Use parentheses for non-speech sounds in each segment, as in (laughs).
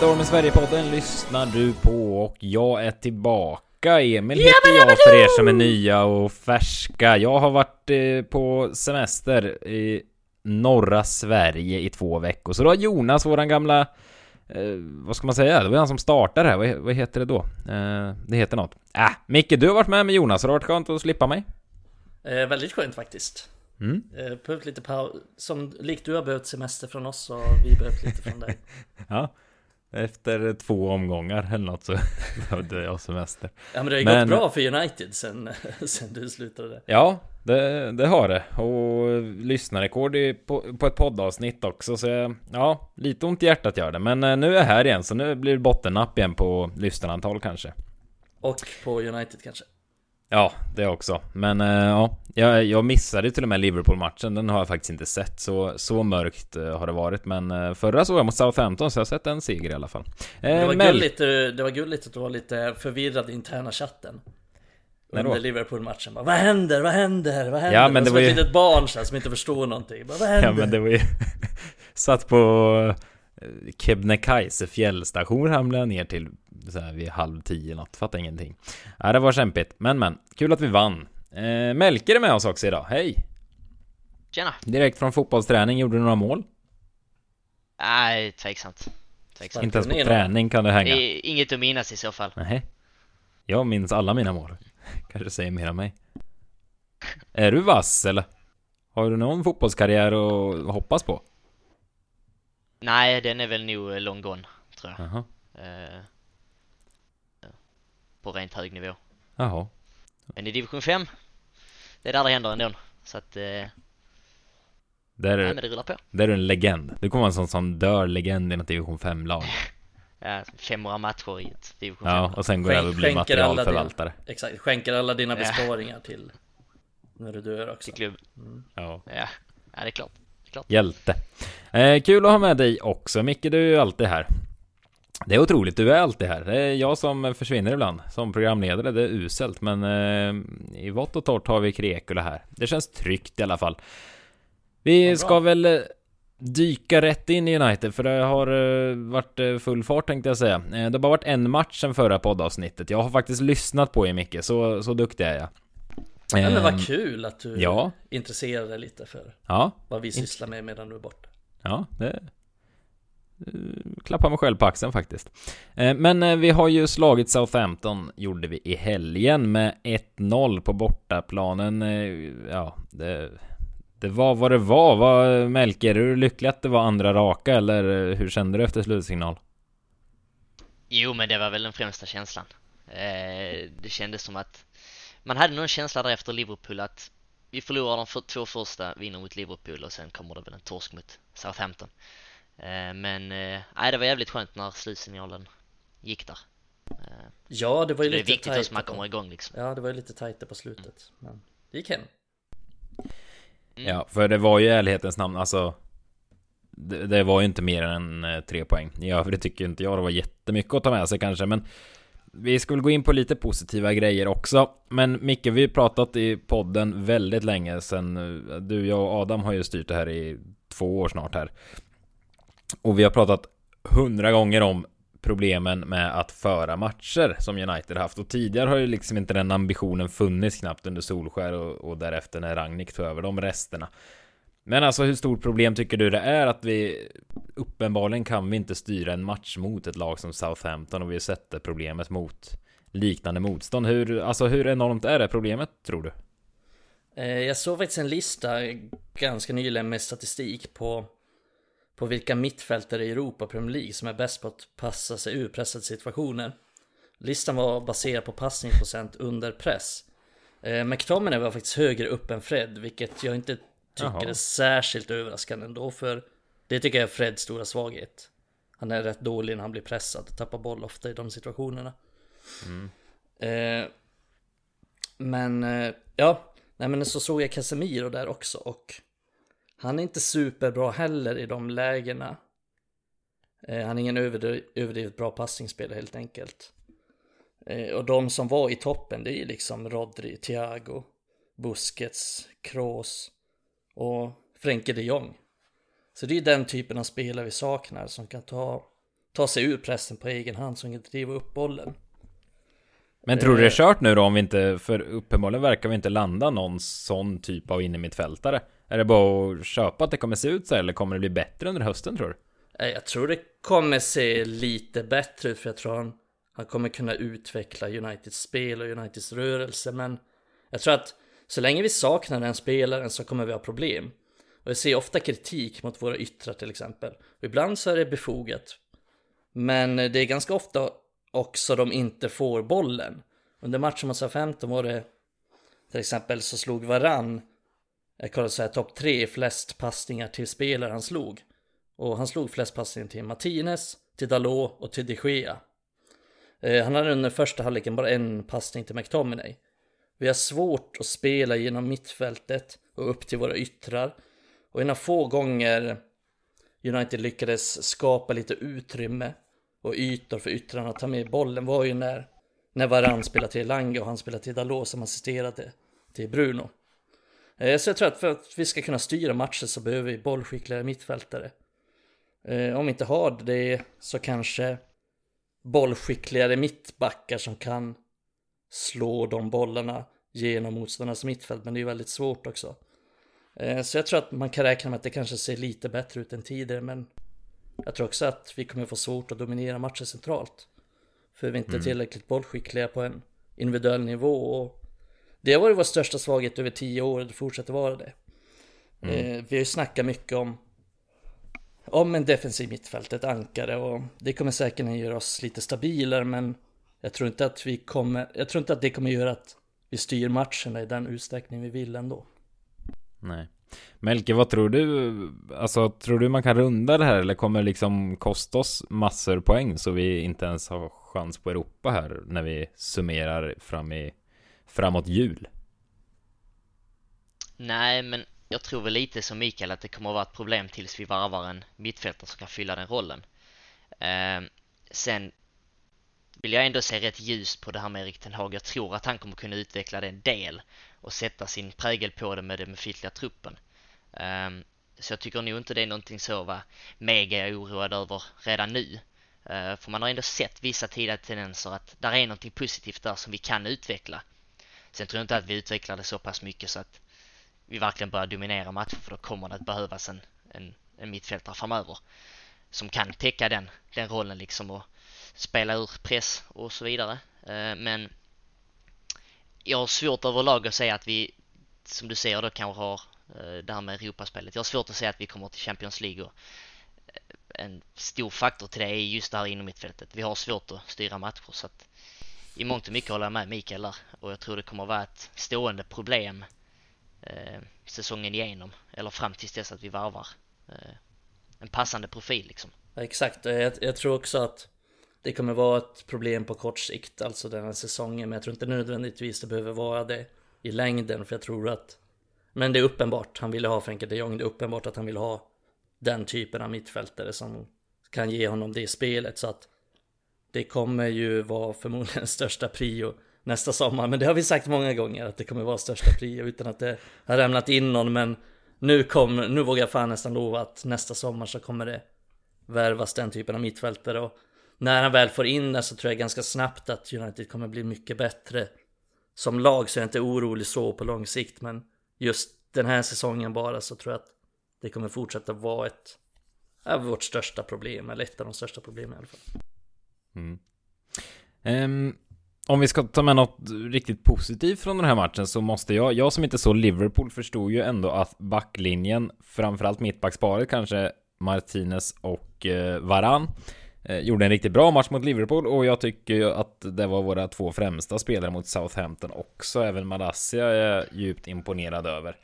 Red Dawn Sverige-podden lyssnar du på och jag är tillbaka. Emil heter jag för er som är nya och färska. Jag har varit eh, på semester i norra Sverige i två veckor. Så då har Jonas, våran gamla... Eh, vad ska man säga? Det var han som startade här. Vad, vad heter det då? Eh, det heter något. Äh, Micke, du har varit med med Jonas. Har det varit skönt att slippa mig? Eh, väldigt skönt faktiskt. Mm. Eh, behövt lite paus. Som likt du har behövt semester från oss så har vi behövt lite från dig. (laughs) Ja. Efter två omgångar eller något så (laughs) behövde jag semester. Ja men det har ju Men- gått bra för United sen, (laughs) sen du slutade. Ja, det, det har det. Och lyssnarrekord på, på ett poddavsnitt också. Så ja, lite ont i hjärtat gör det. Men eh, nu är jag här igen, så nu blir det bottennapp igen på lyssnarantal kanske. Och på United kanske. Ja, det också. Men eh, ja, jag, jag missade till och med Liverpool-matchen. Den har jag faktiskt inte sett. Så, så mörkt eh, har det varit. Men eh, förra såg jag mot Southampton, så jag har sett en seger i alla fall. Det var, Mel- gulligt, det var gulligt att du var lite förvirrad i interna chatten. Under Liverpool-matchen. Bara, Vad händer? Vad händer? Vad händer? Ja, men det som var ett ju- litet barn så här, som inte förstår någonting. Bara, vad händer? Ja men det var ju (laughs) Satt på Kebnekaise fjällstation hamnade jag ner till så här vid halv tio något, fattar ingenting. Ja det var kämpigt, men men, kul att vi vann. Eh, Melker är med oss också idag, hej! Tjena! Direkt från fotbollsträning, gjorde du några mål? Nej, tveksamt. tveksamt. Inte ens på träning kan du hänga? Inget att minnas i så fall. Nej. Jag minns alla mina mål. (laughs) Kanske säger mer om mig. Är du vass eller? Har du någon fotbollskarriär att hoppas på? Nej, den är väl nog eh, long gone, tror jag. Jaha. Eh, ja. på rent hög nivå. Jaha. Men i division 5, det är där det händer ändå. Så att, eh, Där nej är, men det rullar på. där är du en legend. Du kommer vara en sån som dör legend i något division 5-lag. (laughs) Ja, 500 matcher i ett division Ja, 5. och sen går jag över och blir materialförvaltare. Exakt, skänker alla dina Ja. besparingar till när du dör också. Till klubb. Ja. Ja, ja det är klart. Klart. Hjälte. Eh, kul att ha med dig också. Micke, du är ju alltid här. Det är otroligt, du är alltid här. Det är jag som försvinner ibland som programledare, det är uselt. Men eh, i vått och torrt har vi Krekula här. Det känns tryggt i alla fall. Vi ska väl eh, dyka rätt in i United, för det har eh, varit eh, full fart tänkte jag säga. Det har bara varit en match sen förra poddavsnittet. Jag har faktiskt lyssnat på er Micke, så, så duktig är jag. Ja, men vad kul att du ja. intresserar dig lite för Ja, vad vi sysslar med medan du är borta. Ja, det... Klappar mig själv på axeln faktiskt. Eh, Men eh, vi har ju slagit Southampton, gjorde vi i helgen med 1-0 på bortaplanen. Eh, Ja, det, det var vad det var. Vad, Melker, är du lycklig att det var andra raka eller eh, hur kände du efter slutsignal? Jo, men det var väl den främsta känslan. Det kändes som att man hade någon känsla där efter Liverpool att vi förlorar de för, två första, vinner mot Liverpool och sen kommer det väl en torsk mot Southampton. Eh, men eh, det var jävligt skönt när slutsignalen gick där. Eh, Ja, det var ju det är lite viktigt att man kommer igång liksom. Ja, det var ju lite tajt där på slutet. Men det gick hem. Mm. Ja, för det var ju i ärlighetens namn, alltså det, det var ju inte mer än eh, tre poäng. Ja, för det tycker inte jag det var jättemycket att ta med sig kanske, men vi ska väl gå in på lite positiva grejer också. Men Micke, vi har ju pratat i podden väldigt länge sedan. Eh, du, jag och Adam har ju styrt det här i två år snart här. Och vi har pratat hundra gånger om problemen med att föra matcher som United haft. Och tidigare har ju liksom inte den ambitionen funnits knappt under Solskär och, och därefter när Rangnick tog över de resterna. Men alltså hur stort problem tycker du det är att vi uppenbarligen kan vi inte styra en match mot ett lag som Southampton och vi sätter problemet mot liknande motstånd. Hur, alltså hur enormt är det problemet tror du? Eh, jag såg faktiskt en lista ganska nyligen med statistik på på vilka mittfältare i Europa Premier League som är bäst på att passa sig ur pressade situationer. Listan var baserad på passningsprocent under press. Eh, McTominay var faktiskt högre upp än Fred, vilket jag inte tycker Jaha. är särskilt överraskande ändå, för det tycker jag är Freds stora svaghet. Han är rätt dålig när han blir pressad, tappar boll ofta i de situationerna. Eh, men eh, ja, nej men så såg jag Casemiro där också och han är inte superbra heller i de lägena. Eh, han är ingen överdriv- överdrivet bra passningsspelare helt enkelt. Eh, och de som var i toppen det är liksom Rodri, Thiago, Busquets, Kroos och Frenkie de Jong. Så det är den typen av spelare vi saknar som kan ta ta sig ur pressen på egen hand som kan driva upp bollen. Men tror du det är kört nu då om vi inte, för uppenbarligen verkar vi inte landa någon sån typ av innermittfältare? Är det bara att köpa att det kommer se ut så eller kommer det bli bättre under hösten tror du? Jag tror det kommer se lite bättre ut för jag tror han, han kommer kunna utveckla Uniteds spel och Uniteds rörelse men jag tror att så länge vi saknar den spelaren så kommer vi ha problem. Och jag ser ofta kritik mot våra yttrar till exempel. Och ibland så är det befogat. Men det är ganska ofta också de inte får bollen. Under matchen mot SA-15 var det till exempel så slog Varann jag kollade så här topp tre flest passningar till spelare han slog. Och han slog flest passningar till Martinez, till Dalot och till de Gea. Eh, han hade under första halvleken bara en passning till McTominay. Vi har svårt att spela genom mittfältet och upp till våra yttrar. Och en av få gånger United lyckades skapa lite utrymme och ytor för yttrarna att ta med bollen var ju när, när Varann spelade till Lange och han spelade till Dalot som assisterade till Bruno. Eh, så jag tror att för att vi ska kunna styra matcher så behöver vi bollskickligare mittfältare. Eh, om vi inte har det så kanske bollskickligare mittbackar som kan slå de bollarna genom motståndarnas mittfält, men det är väldigt svårt också. Eh, så jag tror att man kan räkna med att det kanske ser lite bättre ut än tidigare, men jag tror också att vi kommer få svårt att dominera matcher centralt. För vi är inte mm. tillräckligt bollskickliga på en individuell nivå och det har varit vår största svaghet över tio år och det fortsätter vara det. Mm. Eh, vi har ju snackat mycket om om en defensiv mittfält, ett ankare och det kommer säkert göra oss lite stabilare men jag tror inte att vi kommer, jag tror inte att det kommer göra att vi styr matcherna i den utsträckning vi vill ändå. Nej. Melke, vad tror du? Alltså, tror du man kan runda det här eller kommer det liksom kosta oss massor poäng så vi inte ens har chans på Europa här när vi summerar fram i framåt jul? Nej, men jag tror väl lite som Mikael att det kommer att vara ett problem tills vi varvar en mittfältare som kan fylla den rollen. Eh, sen vill jag ändå se rätt ljust på det här med Erik Ten Hag. Jag tror att han kommer kunna utveckla det en del och sätta sin prägel på det med den befintliga truppen. Um, så jag tycker nog inte det är någonting så vad mega jag mega oroad över redan nu. Uh, för man har ändå sett vissa tidiga tendenser att där är någonting positivt där som vi kan utveckla. Sen tror jag inte att vi utvecklar det så pass mycket så att vi verkligen börjar dominera matcher för då kommer det att behövas en, en, en mittfältare framöver som kan täcka den, den rollen liksom och spela ur press och så vidare. Eh, men jag har svårt överlag att säga att vi, som du säger då, kanske har eh, det här med Europaspelet. Jag har svårt att säga att vi kommer till Champions League och eh, en stor faktor till det är just det här inom mittfältet. Vi har svårt att styra matcher så att i mångt och mycket håller jag med Mikael där och jag tror det kommer att vara ett stående problem eh, säsongen igenom eller fram tills dess att vi varvar eh, en passande profil liksom. Ja, exakt, jag, jag, tror också att det kommer vara ett problem på kort sikt, alltså den här säsongen, men jag tror inte nödvändigtvis det behöver vara det i längden, för jag tror att men det är uppenbart, han ville ha Frenkie de Jong, det är uppenbart att han vill ha den typen av mittfältare som kan ge honom det spelet, så att det kommer ju vara förmodligen (laughs) största prio nästa sommar. Men det har vi sagt många gånger att det kommer vara största prio utan att det har ramlat in någon. Men nu, kom, nu vågar jag fan nästan lova att nästa sommar så kommer det värvas den typen av mittfältare. Och när han väl får in den så tror jag ganska snabbt att United kommer bli mycket bättre. Som lag så är jag inte orolig så på lång sikt men just den här säsongen bara så tror jag att det kommer fortsätta vara ett av vårt största problem, eller ett av de största problemen i alla fall. Mm. Um, om vi ska ta med något riktigt positivt från den här matchen så måste jag, jag som inte såg Liverpool förstod ju ändå att backlinjen, framförallt mittbacksparet kanske Martinez och eh, Varan Eh, gjorde en riktigt bra match mot Liverpool och jag tycker ju att det var våra två främsta spelare mot Southampton också. Även Malassia är jag djupt imponerad över.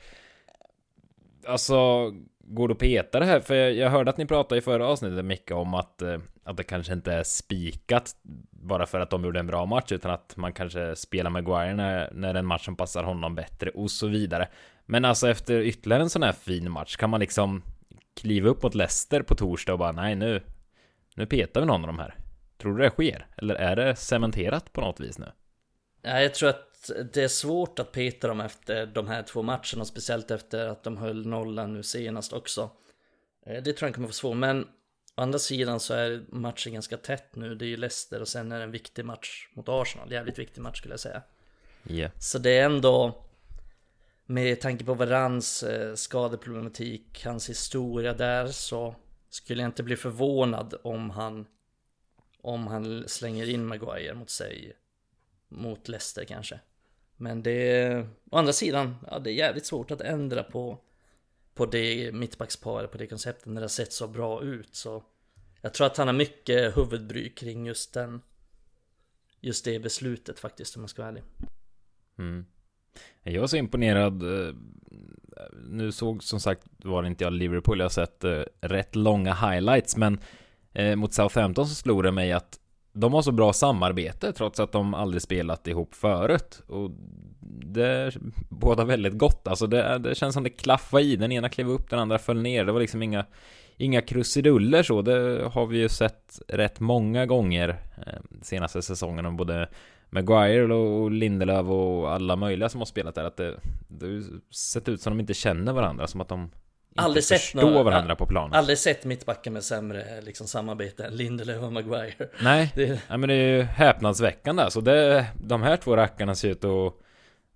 Alltså, går det att peta det här? För jag, hörde att ni pratade i förra avsnittet mycket om att, eh, att det kanske inte är spikat bara för att de gjorde en bra match, utan att man kanske spelar Maguire när, när den matchen passar honom bättre och så vidare. Men alltså efter ytterligare en sån här fin match, kan man liksom kliva upp mot Leicester på torsdag och bara nej nu, nu petar vi någon av de här. Tror du det sker? Eller är det cementerat på något vis nu? Nej, jag tror att det är svårt att peta dem efter de här två matcherna, speciellt efter att de höll nollan nu senast också. Eh, det tror jag kommer vara svårt, men Å andra sidan så är matchen ganska tätt nu. Det är ju Leicester och sen är det en viktig match mot Arsenal. Jävligt viktig match skulle jag säga. Yeah. Så det är ändå med tanke på Varans eh, skadeproblematik, hans historia där så skulle jag inte bli förvånad om han om han slänger in Maguire mot sig mot Leicester kanske. Men det är å andra sidan, ja, det är jävligt svårt att ändra på på det mittbacksparet, på det konceptet när det har sett så bra ut så jag tror att han har mycket huvudbry kring just den just det beslutet faktiskt om man ska vara ärlig. Mm. Jag var så imponerad. Eh, nu såg som sagt var det inte jag Liverpool. Jag har sett eh, rätt långa highlights. Men eh, mot Southampton så slog det mig att de har så bra samarbete trots att de aldrig spelat ihop förut. Och det båda väldigt gott. Alltså det, det känns som det klaffade i. Den ena klev upp, den andra föll ner. Det var liksom inga, inga krusiduller så. Det har vi ju sett rätt många gånger eh, senaste säsongen. Om både Maguire och Lindelöf och alla möjliga som har spelat där att det, det har sett ut som de inte känner varandra som att de inte Aldrig sett förstår några- varandra på planen. Aldrig sett mittbackar med sämre liksom, samarbete än Lindelöf och Maguire. Nej, Det, ja, men det är ju häpnadsväckande alltså. Det, de här två rackarna ser ut att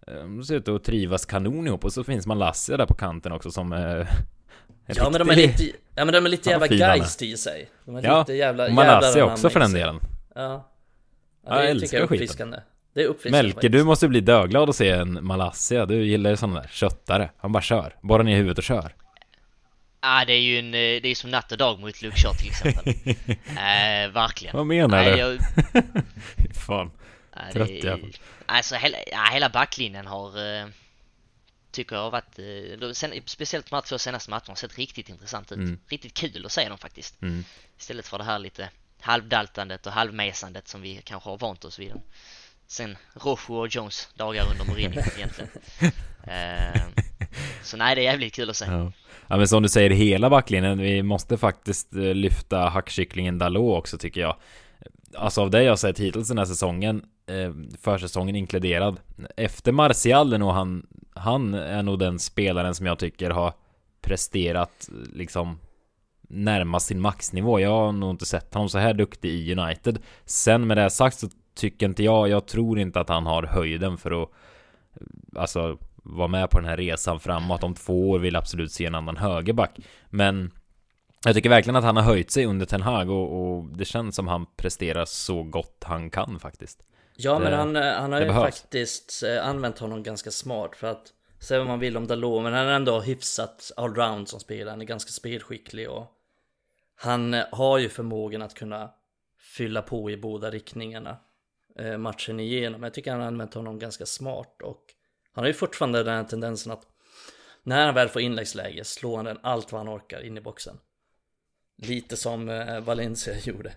eh, de ser ut att trivas kanon ihop och så finns Malassia där på kanten också som (laughs) är ja men de är lite, ja men de är lite jävla geist i sig. De är Ja, lite jävla, och Malassia jävlar också för den delen. Ja. Ja, ja jag det älskar tycker jag är skiten. uppfriskande. Det är uppfriskande Melke, faktiskt. du måste bli döglad att se en Malassia. Du gillar ju sådana där köttare. Han bara kör. Borrar ner huvudet och kör. Ah, det är ju en, eh, det är ju som natt och dag mot Luke Shaw till exempel. (laughs) eh, verkligen. Vad menar Nej, du? jag, (laughs) Fan. Ja, Trött det, jävel. Alltså hela, ja, hela backlinjen har eh, Tycker jag har varit sen, Speciellt de här två senaste matcherna har sett riktigt intressant ut Mm. Riktigt kul att se dem faktiskt Mm. Istället för det här lite halvdaltandet och halvmesandet som vi kanske har vant oss vid Sen Rojo och Jones dagar under Mourinho (laughs) egentligen eh, Så nej det är jävligt kul att se Ja. ja men som du säger, hela backlinjen. Vi måste faktiskt eh, lyfta hackkycklingen Dalot också tycker jag. Alltså av det jag sett hittills den här säsongen, eh, försäsongen inkluderad. Efter Martial är nog han, han är nog den spelaren som jag tycker har presterat liksom närmast sin maxnivå. Jag har nog inte sett honom så här duktig i United. Sen med det sagt så tycker inte jag, jag tror inte att han har höjden för att alltså vara med på den här resan framåt. Om två år vill absolut se en annan högerback. Men jag tycker verkligen att han har höjt sig under Ten Hag och, och det känns som han presterar så gott han kan faktiskt. Ja men Det- han, eh, han har ju behövs. faktiskt eh, använt honom ganska smart för att Säga vad man vill om Dalot men han är ändå hyfsat allround som spelare. Han är ganska spelskicklig och Han eh, har ju förmågan att kunna Fylla på i båda riktningarna eh, Matchen igenom. Jag tycker han har använt honom ganska smart och Han har ju fortfarande den här tendensen att När han väl får inläggsläge slår han den allt vad han orkar in i boxen Lite som eh, Valencia (laughs) gjorde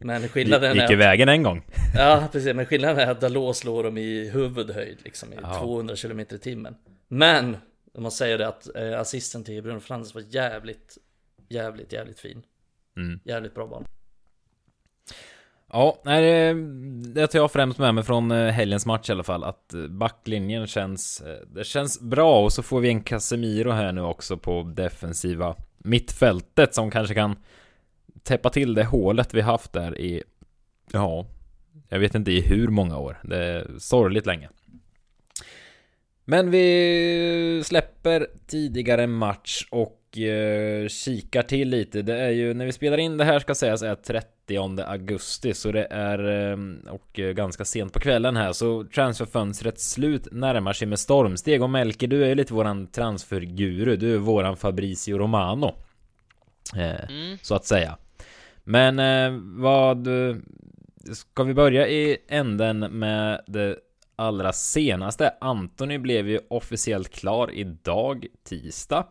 Men skillnaden Gick är ju vägen en gång. (laughs) Ja precis, men skillnaden är att Dalot slår dem i huvudhöjd liksom i Ja. 200 km i timmen. Men, om man säger det att assisten till Bruno Fernandes var jävligt, jävligt, jävligt fin. Mm. Jävligt bra boll. Ja, nej, det, det tar jag främst med mig från eh, helgens match i alla fall. Att eh, backlinjen känns, eh, det känns bra och så får vi en Casemiro här nu också på defensiva mittfältet som kanske kan täppa till det hålet vi haft där i, ja, jag vet inte i hur många år. Det är sorgligt länge. Men vi släpper tidigare match och eh, kikar till lite. Det är ju, när vi spelar in det här ska sägas är 30 augusti, så det är, eh, och ganska sent på kvällen här, så transferfönstrets slut närmar sig med stormsteg. Och Melke, du är ju lite våran transferguru, du är våran Fabricio Romano. Eh, Mm. så att säga. Men eh, vad... Ska vi börja i änden med det allra senaste? Anthony blev ju officiellt klar idag, tisdag.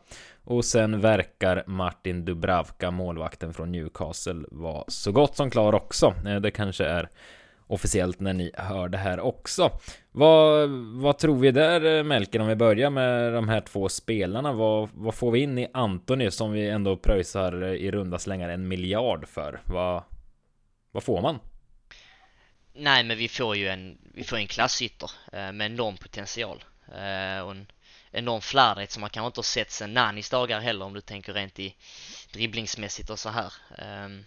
Och sen verkar Martin Dubravka, målvakten från Newcastle, vara så gott som klar också. Eh, det kanske är officiellt när ni hör det här också. Vad, vad tror vi där eh, Melker om vi börjar med de här två spelarna? Vad, vad får vi in i Antoni som vi ändå pröjsar eh, i runda slängar en miljard för? Vad, vad får man? Nej men vi får ju en, vi får en klassytter med enorm potential. Och en enorm flärdighet som man kanske inte har sett sen Nanis dagar heller om du tänker rent i dribblingsmässigt och så här. Ehm,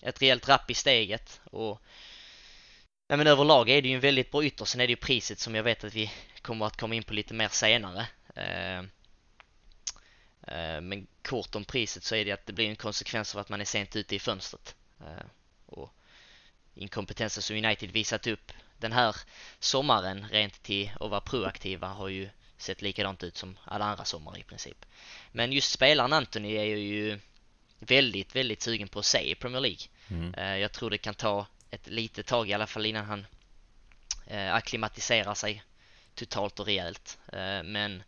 ett rejält rapp i steget och Ja men överlag är det ju en väldigt bra ytter, sen är det ju priset som jag vet att vi kommer att komma in på lite mer senare. Ehm, eh, men kort om priset så är det att det blir en konsekvens av att man är sent ute i fönstret. Ehm, och inkompetensen som United visat upp den här sommaren rent till att vara proaktiva har ju sett likadant ut som alla andra sommar i princip. Men just spelaren Anthony är ju väldigt, väldigt sugen på att se i Premier League. Mm. Jag tror det kan ta ett litet tag i alla fall innan han eh, akklimatiserar sig totalt och rejält. Eh, men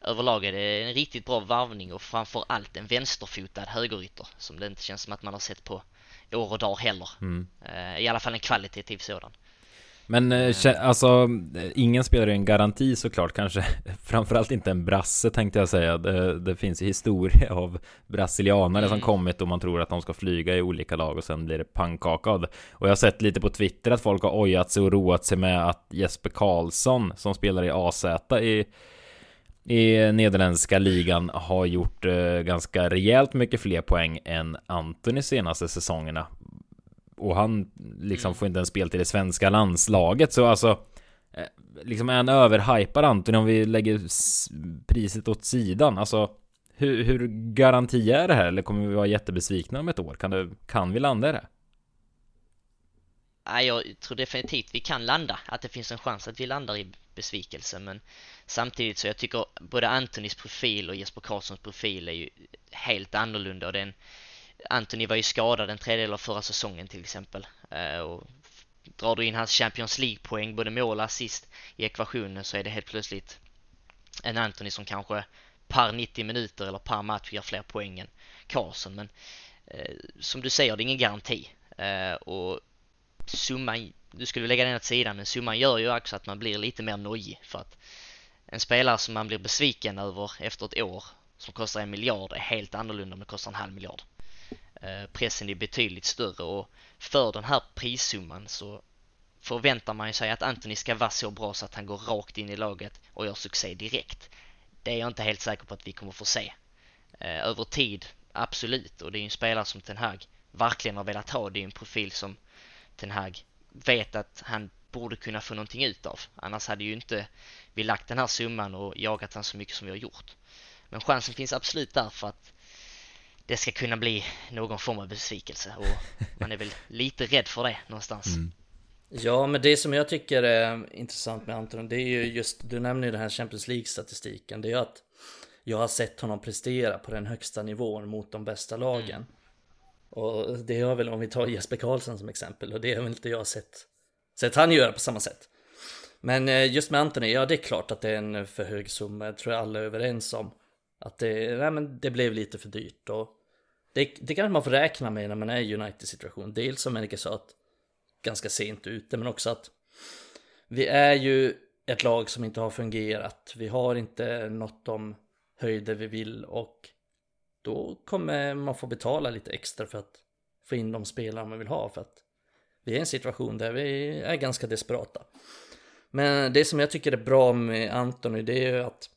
överlag är det en riktigt bra varvning och framför allt en vänsterfotad högerytter som det inte känns som att man har sett på år och dag heller. Mm. Eh, I alla fall en kvalitativ sådan. Men eh, alltså, ingen spelar ju en garanti såklart kanske. (laughs) Framförallt inte en brasse tänkte jag säga. Det, det finns ju historia av brasilianare mm. som kommit och man tror att de ska flyga i olika lag och sen blir det pannkaka av det. Och jag har sett lite på Twitter att folk har ojat sig och roat sig med att Jesper Karlsson som spelar i AZ i i nederländska ligan har gjort eh, ganska rejält mycket fler poäng än Antoni senaste säsongerna och han liksom mm. får inte en spel till det svenska landslaget så alltså eh, Liksom är han överhypad Antoni om vi lägger priset åt sidan alltså hur, hur garanti är det här eller kommer vi vara jättebesvikna om ett år? Kan, det, kan vi landa i det? Nej, jag tror definitivt vi kan landa, att det finns en chans att vi landar i besvikelse men samtidigt så jag tycker både Antonis profil och Jesper Karlssons profil är ju helt annorlunda och det är en Anthony var ju skadad en tredjedel av förra säsongen till exempel. Eh, och drar du in hans Champions League-poäng, både mål och assist i ekvationen så är det helt plötsligt en Anthony som kanske par 90 minuter eller par match gör fler poäng än Karlsson. Men eh, som du säger, det är ingen garanti. Eh, och summan, du skulle lägga den åt sidan, men summan gör ju också att man blir lite mer nojig för att en spelare som man blir besviken över efter ett år som kostar en miljard är helt annorlunda om det kostar en halv miljard. Eh, pressen är betydligt större och för den här prissumman så förväntar man sig att Anthony ska vara så bra så att han går rakt in i laget och gör succé direkt. Det är jag inte helt säker på att vi kommer få se. Eh, över tid, absolut, och det är ju en spelare som Ten Hag verkligen har velat ha. Det är ju en profil som Ten Hag vet att han borde kunna få någonting ut av. Annars hade ju inte vi lagt den här summan och jagat han så mycket som vi har gjort. Men chansen finns absolut där för att det ska kunna bli någon form av besvikelse och man är väl lite rädd för det någonstans. Mm. Ja, men det som jag tycker är intressant med Anton, det är ju just, du nämner ju den här Champions League-statistiken, det är ju att jag har sett honom prestera på den högsta nivån mot de bästa lagen. Mm. Och det har väl, om vi tar Jesper Karlsson som exempel, och det har väl inte jag sett, sett han göra på samma sätt. Men eh, just med Anthony, ja det är klart att det är en för hög summa, jag tror alla är överens om. Att det, nej, men det blev lite för dyrt och det, det kanske man får räkna med när man är i United-situation. Dels som Erika sa att ganska sent ute, men också att vi är ju ett lag som inte har fungerat. Vi har inte nått de höjder vi vill och då kommer man få betala lite extra för att få in de spelare man vill ha för att vi är i en situation där vi är ganska desperata. Men det som jag tycker är bra med Antoni det är ju att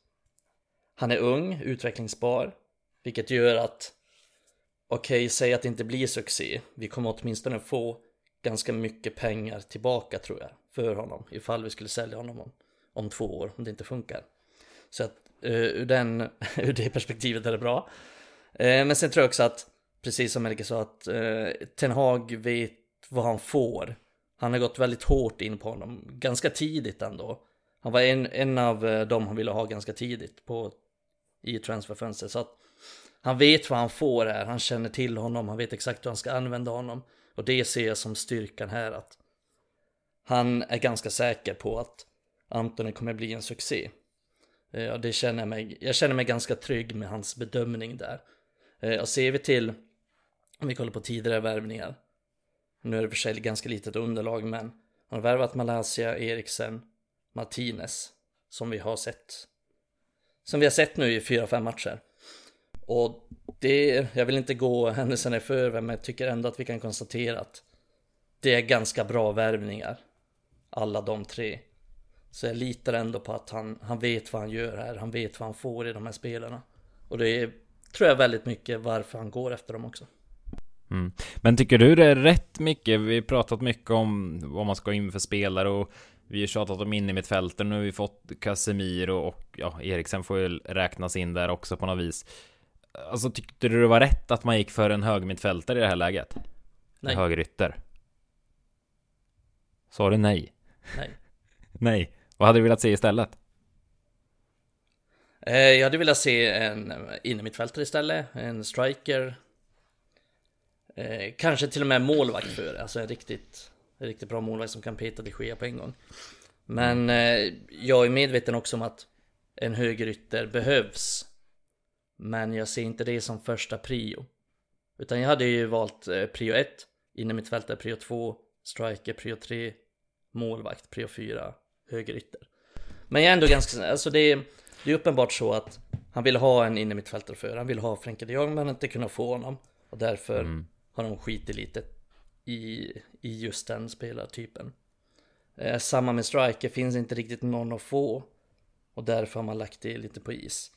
han är ung, utvecklingsbar, vilket gör att okej, okay, säg att det inte blir succé. Vi kommer åtminstone få ganska mycket pengar tillbaka tror jag för honom ifall vi skulle sälja honom om, om två år om det inte funkar. Så att uh, ur, den, (laughs) ur det perspektivet är det bra. Uh, men sen tror jag också att, precis som Melke sa, att uh, Ten Hag vet vad han får. Han har gått väldigt hårt in på honom, ganska tidigt ändå. Han var en, en av dem han ville ha ganska tidigt på, i transferfönstret. Så att han vet vad han får här, han känner till honom, han vet exakt hur han ska använda honom. Och det ser jag som styrkan här att han är ganska säker på att Antoni kommer bli en succé. Eh, och det känner jag mig, jag känner mig ganska trygg med hans bedömning där. Eh, och ser vi till, om vi kollar på tidigare värvningar. Nu är det för sig ganska litet underlag men han har värvat Malaysia, Eriksen, Martinez. Som vi har sett. Som vi har sett nu i fyra, fem matcher. Och det, jag vill inte gå händelserna i förväg men jag tycker ändå att vi kan konstatera att det är ganska bra värvningar. Alla de tre. Så jag litar ändå på att han, han vet vad han gör här. Han vet vad han får i de här spelarna. Och det är, tror jag väldigt mycket varför han går efter dem också. Mm. Men tycker du det är rätt mycket? Vi har pratat mycket om vad man ska in för spelare och vi har tjatat om in i mittfälten. Nu har vi fått Casemiro och ja, Eriksen får ju räknas in där också på något vis. Alltså tyckte du det var rätt att man gick för en hög mittfältare i det här läget? Nej. En högerytter? Sa du nej? Nej. (laughs) nej. Vad hade du velat se istället? Eh, jag hade velat se en innermittfältare istället, en striker. Eh, kanske till och med målvakt för alltså en riktigt, riktigt bra målvakt som kan peta de Gea på en gång. Men eh, jag är medveten också om att en högerytter behövs. Men jag ser inte det som första prio. Utan jag hade ju valt eh, prio 1, innermittfältare prio 2, striker prio 3, målvakt prio 4, högerytter. Men jag är ändå ganska, alltså det är, det är uppenbart så att han vill ha en innermittfältare för, han vill ha Frenkie de Jong men inte kunna få honom. Och därför mm. har de skitit lite i, i just den spelartypen. Eh, samma med striker, finns inte riktigt någon att få. Och därför har man lagt det lite på is.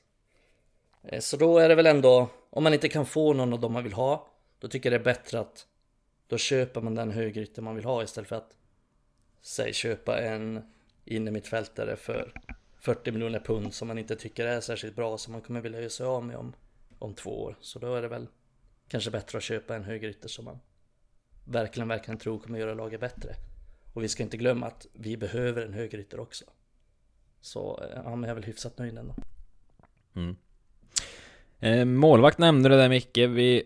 Eh, så då är det väl ändå, om man inte kan få någon av dem man vill ha, då tycker jag det är bättre att då köper man den högerytter man vill ha istället för att säg köpa en innermittfältare för 40 miljoner pund som man inte tycker är särskilt bra som man kommer vilja göra sig av med om, om två år. Så då är det väl kanske bättre att köpa en högerytter som man verkligen, verkligen tror kommer göra laget bättre. Och vi ska inte glömma att vi behöver en högerytter också. Så ja, men jag är väl hyfsat nöjd ändå. Mm. Eh, målvakt nämnde du där Micke. Vi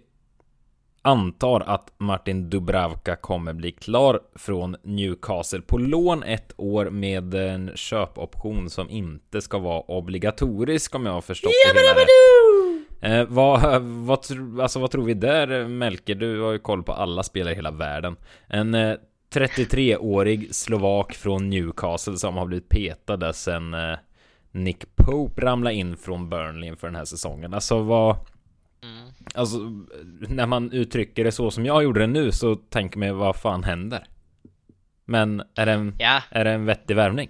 antar att Martin Dubravka kommer bli klar från Newcastle på lån ett år med en köpoption som inte ska vara obligatorisk om jag har förstått det hela rätt. Eh, vad, (laughs) vad, alltså, vad tror vi där Melke? Du har ju koll på alla spelare i hela världen. En eh, 33-årig slovak från Newcastle som har blivit petad sen eh, Nick Pope ramlade in från Burnley inför den här säsongen. Alltså vad... Mm. Alltså, när man uttrycker det så som jag gjorde det nu så tänker man vad fan händer? Men är det en, ja. är det en vettig värvning?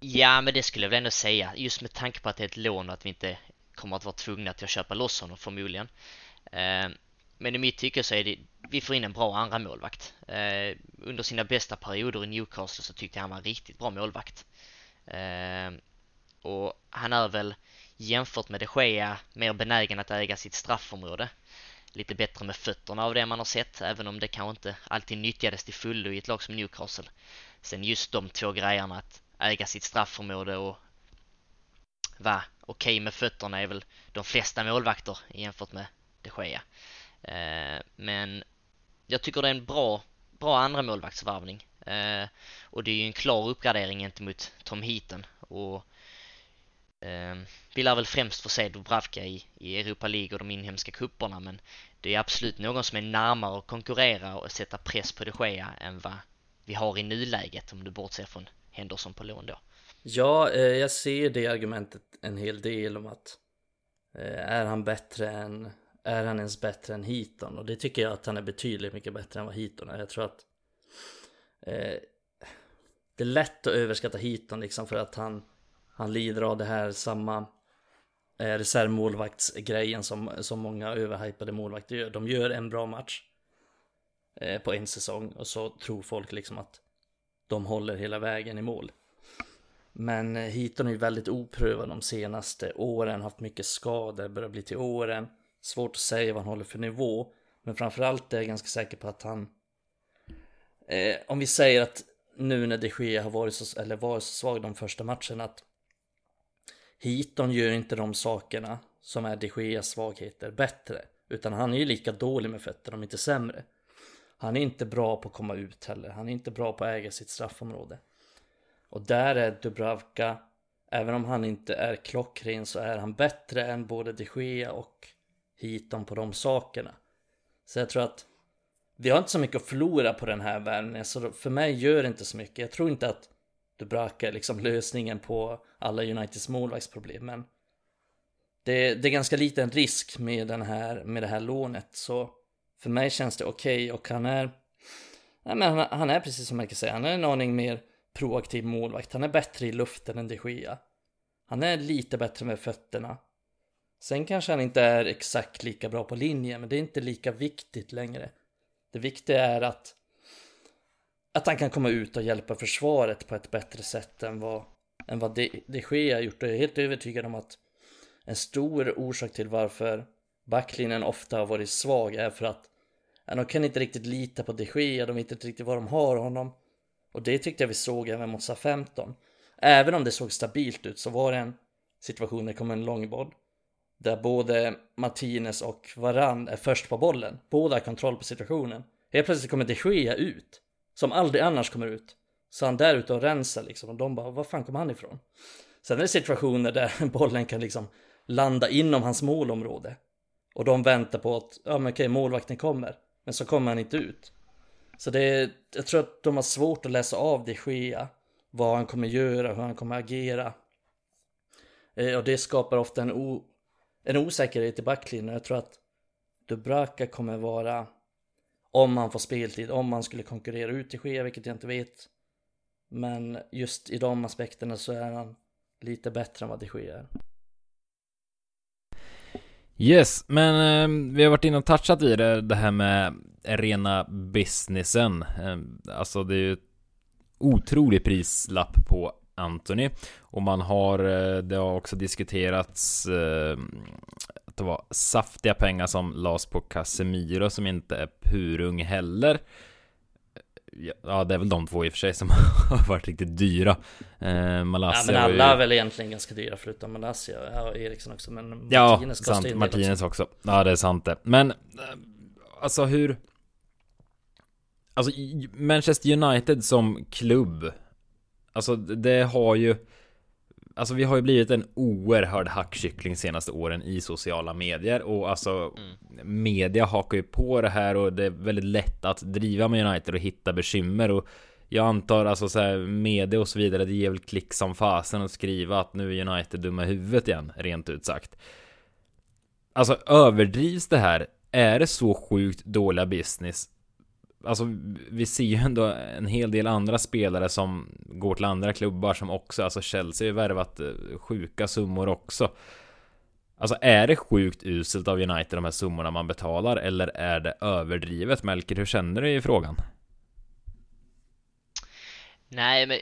Ja, men det skulle jag väl ändå säga. Just med tanke på att det är ett lån och att vi inte kommer att vara tvungna till att köpa loss honom förmodligen. Eh, men i mitt tycke så är det, vi får in en bra andra målvakt. Eh, under sina bästa perioder i Newcastle så tyckte jag han var en riktigt bra målvakt. Eh, och han är väl jämfört med de Gea mer benägen att äga sitt straffområde. Lite bättre med fötterna av det man har sett, även om det kanske inte alltid nyttjades till fullo i ett lag som Newcastle. Sen just de två grejerna att äga sitt straffområde och vara okej okay med fötterna är väl de flesta målvakter jämfört med de Gea. Eh, men jag tycker det är en bra, bra andra målvaktsvarvning. Eh, och det är ju en klar uppgradering gentemot Tom Heaton. Och ehm, vi lär väl främst få se Dubravka i, i Europa League och de inhemska kupperna men det är absolut någon som är närmare att konkurrera och sätta press på de Gea än vad vi har i nuläget om du bortser från Henderson på lån då. Ja, eh, jag ser det argumentet en hel del om att eh, är han bättre än är han ens bättre än Heaton? Och det tycker jag att han är betydligt mycket bättre än vad Heaton är. Jag tror att eh, det är lätt att överskatta Heaton liksom för att han, han lider av det här samma eh, reservmålvaktsgrejen som, som många överhypade målvakter gör. De gör en bra match eh, på en säsong och så tror folk liksom att de håller hela vägen i mål. Men eh, Heaton är ju väldigt oprövad de senaste åren, haft mycket skador, börjar bli till åren. Svårt att säga vad han håller för nivå. Men framförallt är jag ganska säker på att han... Eh, om vi säger att nu när de Gea har varit så, eller varit så svag de första matcherna att Hiton gör inte de sakerna som är de Geas svagheter bättre. Utan han är ju lika dålig med fötterna, om inte sämre. Han är inte bra på att komma ut heller. Han är inte bra på att äga sitt straffområde. Och där är Dubravka, även om han inte är klockren så är han bättre än både de Gea och Heaton på de sakerna. Så jag tror att vi har inte så mycket att förlora på den här värvningen, så för mig gör det inte så mycket. Jag tror inte att Dubravka är liksom lösningen på alla Uniteds målvaktsproblem, men det, det, är ganska liten risk med, den här, med det här lånet, så för mig känns det okej okay och han är, nej men han, han är precis som man kan säga, han är en aning mer proaktiv målvakt. Han är bättre i luften än de Gea. Han är lite bättre med fötterna. Sen kanske han inte är exakt lika bra på linjen, men det är inte lika viktigt längre. Det viktiga är att, att han kan komma ut och hjälpa försvaret på ett bättre sätt än vad, än vad de, de Gea gjort. Och jag är helt övertygad om att en stor orsak till varför backlinjen ofta har varit svag är för att ja, de kan inte riktigt lita på de Gea, de vet inte riktigt vad de har honom. Och det tyckte jag vi såg även mot SA 15. Även om det såg stabilt ut så var det en situation där det kom en långboll. Där både Martinez och Varann är först på bollen. Båda har kontroll på situationen. Helt plötsligt kommer de Gea ut. Som aldrig annars kommer ut. Så han där ute och rensar liksom. Och de bara, var fan kom han ifrån? Sen är det situationer där (laughs) bollen kan liksom landa inom hans målområde. Och de väntar på att, ja men okej, målvakten kommer. Men så kommer han inte ut. Så det är, jag tror att de har svårt att läsa av de Gea. Vad han kommer göra, hur han kommer agera. Eh, och det skapar ofta en, o, en osäkerhet i backlinjen. Jag tror att Dubraka kommer vara, om han får speltid, om han skulle konkurrera ut de Gea, vilket jag inte vet. Men just i de aspekterna så är han lite bättre än vad de Gea är. Yes, men eh, vi har varit inne och touchat i det, det här med rena businessen. Eh, alltså det är ju otrolig prislapp på Anthony och man har, eh, det har också diskuterats eh, att det var saftiga pengar som lades på Casemiro som inte är purung heller. Ja, det är väl de två i och för sig som (laughs) har varit riktigt dyra. Eh, Malaysia ja, men alla ju... är väl egentligen ganska dyra förutom Malaysia och Eriksson också. Men ja, Martinez sant. Martinez också. också. Ja, det är sant det. Men eh, alltså hur... Alltså Manchester United som klubb. Alltså det har ju... Alltså vi har ju blivit en oerhörd hackkyckling senaste åren i sociala medier och alltså mm. media hakar ju på det här och det är väldigt lätt att driva med United och hitta bekymmer och jag antar alltså så här media och så vidare det ger väl klick som fasen att skriva att nu är United dumma i huvudet igen rent ut sagt. Alltså överdrivs det här? Är det så sjukt dåliga business alltså vi ser ju ändå en hel del andra spelare som går till andra klubbar som också, alltså Chelsea har ju värvat eh, sjuka summor också. Alltså är det sjukt uselt av United de här summorna man betalar eller är det överdrivet? Melker, hur känner du i frågan? Nej, men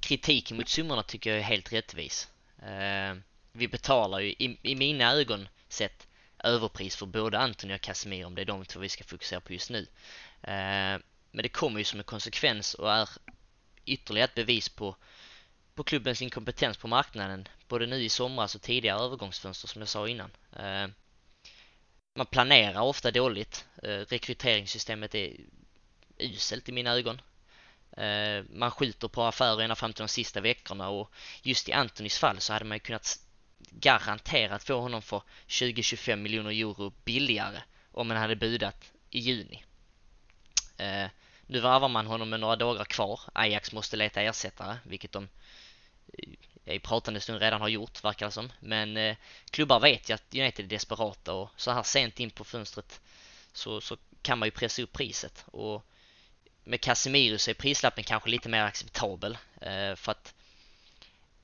kritiken mot summorna tycker jag är helt rättvis. Eh, vi betalar ju i, i mina ögon sett överpris för både Antoni och Casemiro om det är de två vi ska fokusera på just nu. Eh, men det kommer ju som en konsekvens och är ytterligare ett bevis på, på klubbens inkompetens på marknaden. Både nu i somras och tidigare övergångsfönster som jag sa innan. Eh, man planerar ofta dåligt. Eh, rekryteringssystemet är uselt i mina ögon. Man skjuter på affärer ända fram till de sista veckorna och just i Antonis fall så hade man ju kunnat garanterat få honom för 20-25 miljoner euro billigare om man hade budat i juni. Eh, nu varvar man honom med några dagar kvar. Ajax måste leta ersättare, vilket de eh, i pratande stund redan har gjort, verkar det som. Men eh, klubbar vet ju att United är desperata och så här sent in på fönstret så, så kan man ju pressa upp priset. Och med Casemiro så är prislappen kanske lite mer acceptabel eh, för att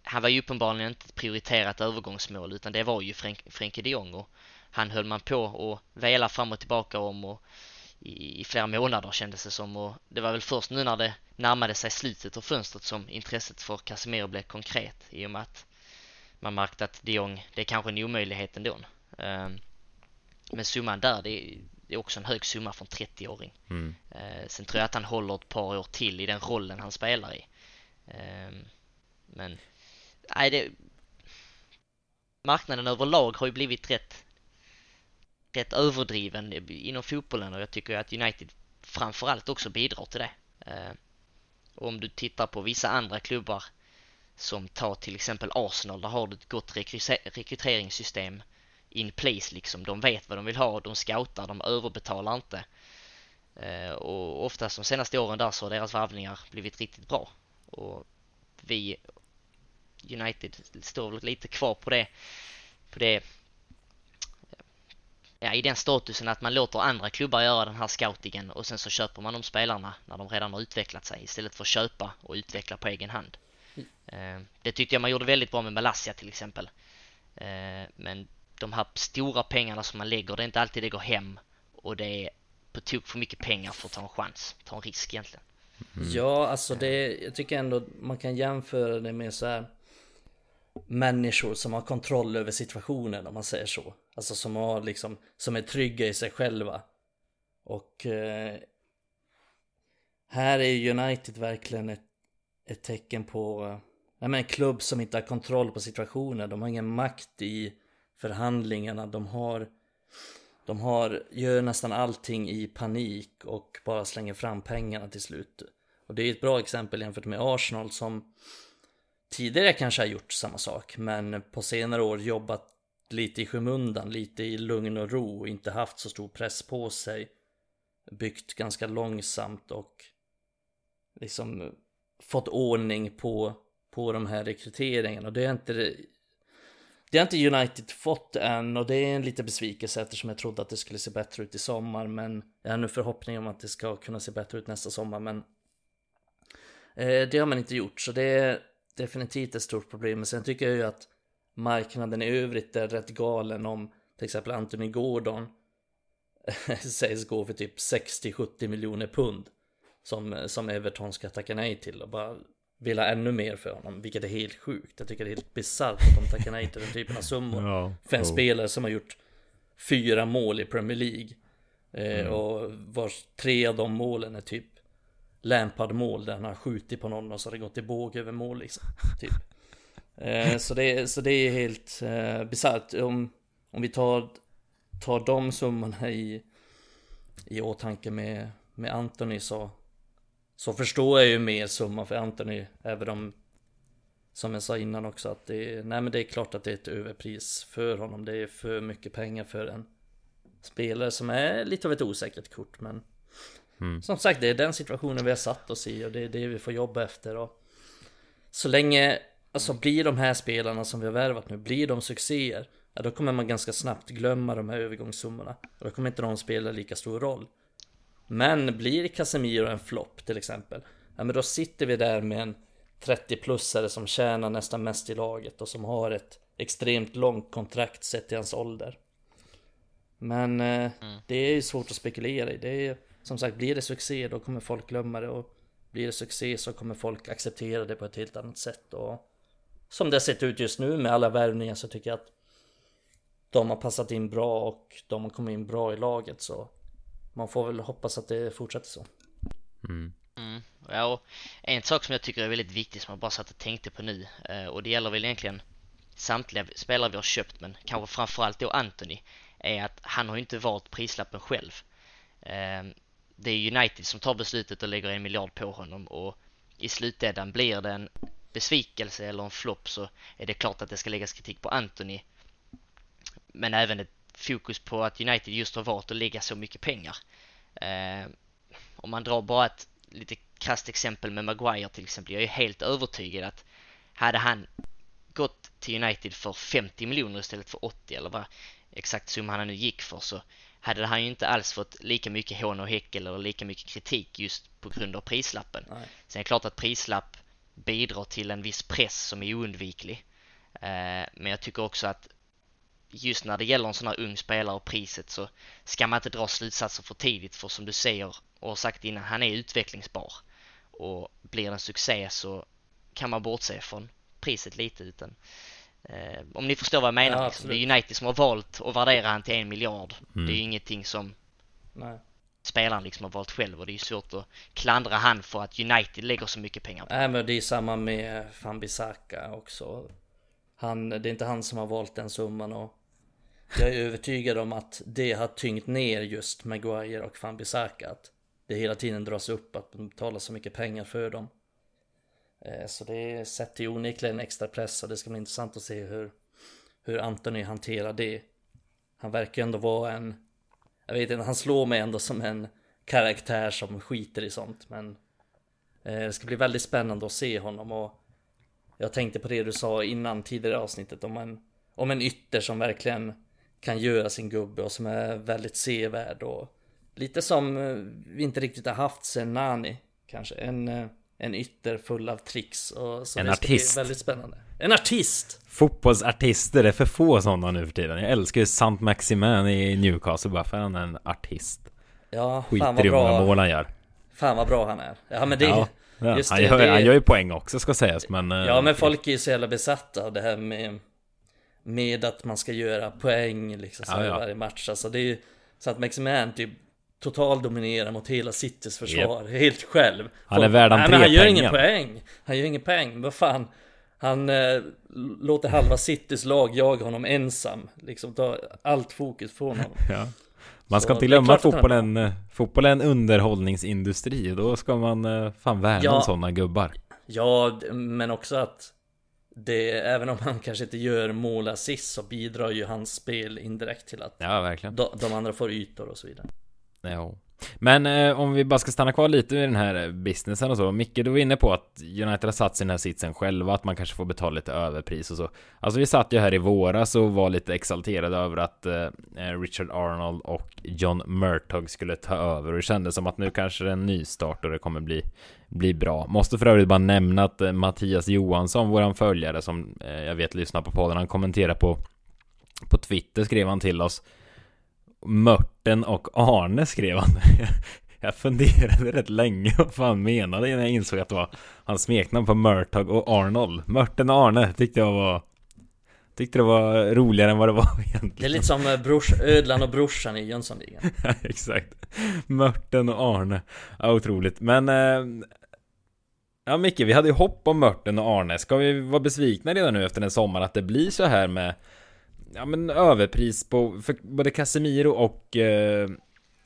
han var ju uppenbarligen inte ett prioriterat övergångsmål utan det var ju Frenk, Frenkie de Jong och han höll man på och vela fram och tillbaka om och i, i flera månader kändes det som och det var väl först nu när det närmade sig slutet av fönstret som intresset för Casemiro blev konkret i och med att man märkte att de Jong, det är kanske en omöjlighet ändå. Um, men summan där, det är, det är också en hög summa för en 30-åring. Mm. Uh, sen tror jag att han håller ett par år till i den rollen han spelar i. Um, men, nej det... Marknaden överlag har ju blivit rätt rätt överdriven inom fotbollen och jag tycker att United framförallt också bidrar till det. Eh, och om du tittar på vissa andra klubbar som tar till exempel Arsenal, där har du ett gott rekryteringssystem in place liksom. De vet vad de vill ha, de scoutar, de överbetalar inte. Eh, och oftast de senaste åren där så har deras varvningar blivit riktigt bra. Och vi United står lite kvar på det, på det ja, i den statusen att man låter andra klubbar göra den här scoutingen och sen så köper man de spelarna när de redan har utvecklat sig istället för att köpa och utveckla på egen hand. Mm. Det tyckte jag man gjorde väldigt bra med Malaysia till exempel. Eh, men de här stora pengarna som man lägger, det är inte alltid det går hem och det är på tok för mycket pengar för att ta en chans, ta en risk egentligen. Mm. Ja, alltså det, jag tycker ändå man kan jämföra det med så här människor som har kontroll över situationen om man säger så. Alltså som har liksom, som är trygga i sig själva. Och eh, här är United verkligen ett, ett tecken på Nej men en klubb som inte har kontroll på situationen. De har ingen makt i förhandlingarna. De har, de har, gör nästan allting i panik och bara slänger fram pengarna till slut. Och det är ett bra exempel jämfört med Arsenal som tidigare kanske har gjort samma sak men på senare år jobbat lite i skymundan, lite i lugn och ro, inte haft så stor press på sig. Byggt ganska långsamt och liksom fått ordning på, på de här rekryteringarna. Och det är inte det har inte United fått än och det är en liten besvikelse eftersom jag trodde att det skulle se bättre ut i sommar men jag har nu förhoppning om att det ska kunna se bättre ut nästa sommar men eh, det har man inte gjort så det är definitivt ett stort problem men sen tycker jag ju att marknaden i övrigt är rätt galen om till exempel Anthony Gordon (laughs) sägs gå för typ 60-70 miljoner pund som, som Everton ska tacka nej till och bara vill ha ännu mer för honom, vilket är helt sjukt. Jag tycker det är helt bisarrt att de tackar nej till den typen av summor. (laughs) Ja, för en oh. spelare som har gjort fyra mål i Premier League. Eh, mm. Och vars tre av de målen är typ Lampard-mål där han har skjutit på någon och så har det gått i båg över mål liksom. Typ. (laughs) Eh, så, det, så det är helt eh, bisarrt. Om, om vi tar, tar de summorna i, i åtanke med, med Anthony så så förstår jag ju mer summan för Anthony, även om som jag sa innan också att det nej men det är klart att det är ett överpris för honom. Det är för mycket pengar för en spelare som är lite av ett osäkert kort. Men mm. som sagt, det är den situationen vi har satt oss i och det är det vi får jobba efter. Och så länge, alltså blir de här spelarna som vi har värvat nu, blir de succéer, ja då kommer man ganska snabbt glömma de här övergångssummorna. Och då kommer inte de spela lika stor roll. Men blir Casemiro en flopp till exempel, ja men då sitter vi där med en 30-plussare som tjänar nästan mest i laget och som har ett extremt långt kontrakt sett till hans ålder. Men eh, mm. det är ju svårt att spekulera i. Det är som sagt, blir det succé då kommer folk glömma det och blir det succé så kommer folk acceptera det på ett helt annat sätt. Och som det har sett ut just nu med alla värvningar så tycker jag att de har passat in bra och de har kommit in bra i laget så man får väl hoppas att det fortsätter så. Mm. Mm. Ja, och en sak som jag tycker är väldigt viktig som jag bara satt och tänkte på nu eh, och det gäller väl egentligen samtliga spelare vi har köpt men kanske framförallt då Anthony är att han har ju inte valt prislappen själv. Det är United som tar beslutet och lägger en miljard på honom och i slutändan blir det en besvikelse eller en flopp så är det klart att det ska läggas kritik på Anthony. Men även ett fokus på att United just har valt att lägga så mycket pengar. Eh, om man drar bara ett lite krasst exempel med Maguire till exempel. Jag är helt övertygad att hade han gått till United för 50 miljoner istället för 80 eller vad exakt summa han nu gick för så hade han ju inte alls fått lika mycket hån och häckel eller lika mycket kritik just på grund av prislappen. Nej. Sen är det klart att prislapp bidrar till en viss press som är oundviklig. Eh, men jag tycker också att just när det gäller en sån här ung spelare och priset så ska man inte dra slutsatser för tidigt för som du säger och har sagt innan, han är utvecklingsbar. Och blir det en succé så kan man bortse från priset lite utan om ni förstår vad jag menar. Ja, liksom. Det är United som har valt att värdera han till en miljard. Mm. Det är ju ingenting som Nej. spelaren liksom har valt själv och det är ju svårt att klandra han för att United lägger så mycket pengar på Nej men det är samma med Fambisaka också. Han, det är inte han som har valt den summan och jag är övertygad om att det har tyngt ner just Maguire och van Bissaka. Att det hela tiden dras upp att de betalar så mycket pengar för dem. Eh, så det sätter ju onekligen extra press och det ska bli intressant att se hur, hur Anthony hanterar det. Han verkar ändå vara en, jag vet inte, han slår mig ändå som en karaktär som skiter i sånt. Men eh, det ska bli väldigt spännande att se honom och jag tänkte på det du sa innan tidigare avsnittet om en, om en ytter som verkligen kan göra sin gubbe och som är väldigt sevärd och lite som eh, vi inte riktigt har haft sen Nani kanske. En, eh, en ytter full av tricks och så En det ska bli artist. väldigt spännande. En artist! Fotbollsartister, är för få sådana nu för tiden. Jag älskar ju Sant Maximin i Newcastle bara för han är en artist. Ja, fan Skiter vad i hur många bra. mål han gör. Fan vad bra han är. Ja men det, Ja, ja. just han, det, gör, det- han gör ju poäng också ska sägas men... eh, Ja men folk är ju så jävla besatta av det här med Med att man ska göra poäng liksom så Ja, ja. varje match Alltså det är ju Så att Maximan typ Total dominerar mot hela Citys försvar Helt själv Han är värd entré han gör ingen poäng Han gör ingen poäng, vad fan Han eh, låter halva Citys lag jaga honom ensam Liksom ta allt fokus från honom (laughs) Ja. Man ska Så inte glömma att att han fotbollen, eh, fotboll är en underhållningsindustri. Då ska man eh, fan värna Ja. om sådana gubbar. Ja, men också att det, även om han (laughs) kanske inte gör mål assist så bidrar ju hans spel indirekt till att Ja, verkligen. de, de andra får ytor och så vidare. Ja. Men eh, om vi bara ska stanna kvar lite i den här eh, businessen och så. Micke, du var inne på att United har satt sig i den här sitsen själva, att man kanske får betala lite överpris och så. Alltså vi satt ju här i våras och var lite exalterade över att eh, eh Richard Arnold och John Murtog skulle ta över och det kändes som att nu kanske det är en ny start och det kommer bli, bli bra. Måste för övrigt bara nämna att eh, Mattias Johansson, våran följare som eh, jag vet lyssnar på podden, han kommenterar på på Twitter skrev han till oss Mörten och Arne skrev han. (laughs) Jag funderade rätt länge vad fan menade innan jag insåg att det var hans smeknamn på Murtog och Arnold. Mörten och Arne tyckte jag var Tyckte det var roligare än vad det var (laughs) egentligen. Det är lite som eh, brors, ödlan och brorsan i Jönssonligan. (laughs) Exakt. Mörten och Arne. Ja, otroligt. Men eh, Ja Micke, vi hade ju hopp om Mörten och Arne. Ska vi vara besvikna redan nu efter en sommar att det blir så här med Ja men överpris på för både Casemiro och eh,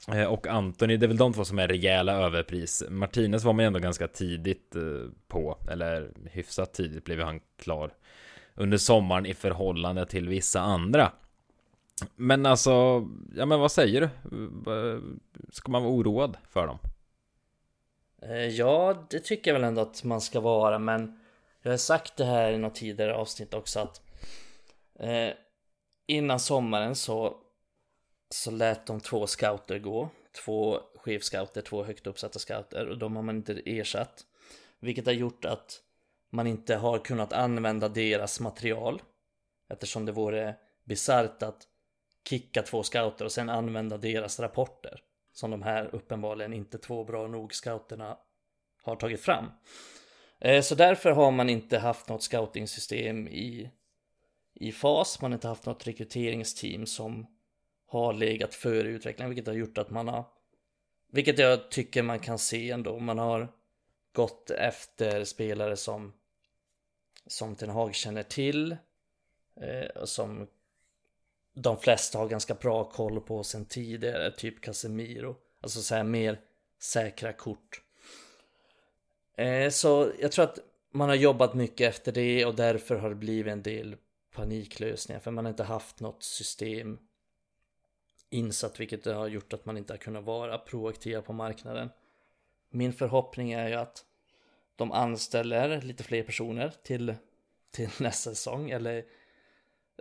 eh, och Anthony, det är väl de två som är rejäla överpris. Martinez var man ju ändå ganska tidigt eh, på, eller hyfsat tidigt blev ju han klar under sommaren i förhållande till vissa andra. Men alltså, ja men vad säger du? Ska man vara oroad för dem? Eh, ja, det tycker jag väl ändå att man ska vara, men jag har sagt det här i något tidigare avsnitt också att eh, innan sommaren så så lät de två scouter gå. Två chefscouter, två högt uppsatta scouter och de har man inte ersatt. Vilket har gjort att man inte har kunnat använda deras material. Eftersom det vore bisarrt att kicka två scouter och sen använda deras rapporter. Som de här uppenbarligen inte två bra nog scouterna har tagit fram. Eh, så därför har man inte haft något scouting-system i, i fas. Man har inte haft något rekryteringsteam som har legat före utvecklingen, vilket har gjort att man har vilket jag tycker man kan se ändå. Man har gått efter spelare som som Ten Hag känner till eh, och som de flesta har ganska bra koll på sen tidigare, typ Casemiro. Alltså så här mer säkra kort. Eh, så jag tror att man har jobbat mycket efter det och därför har det blivit en del paniklösningar för man har inte haft något system insatt vilket har gjort att man inte har kunnat vara proaktiva på marknaden. Min förhoppning är ju att de anställer lite fler personer till, till nästa säsong eller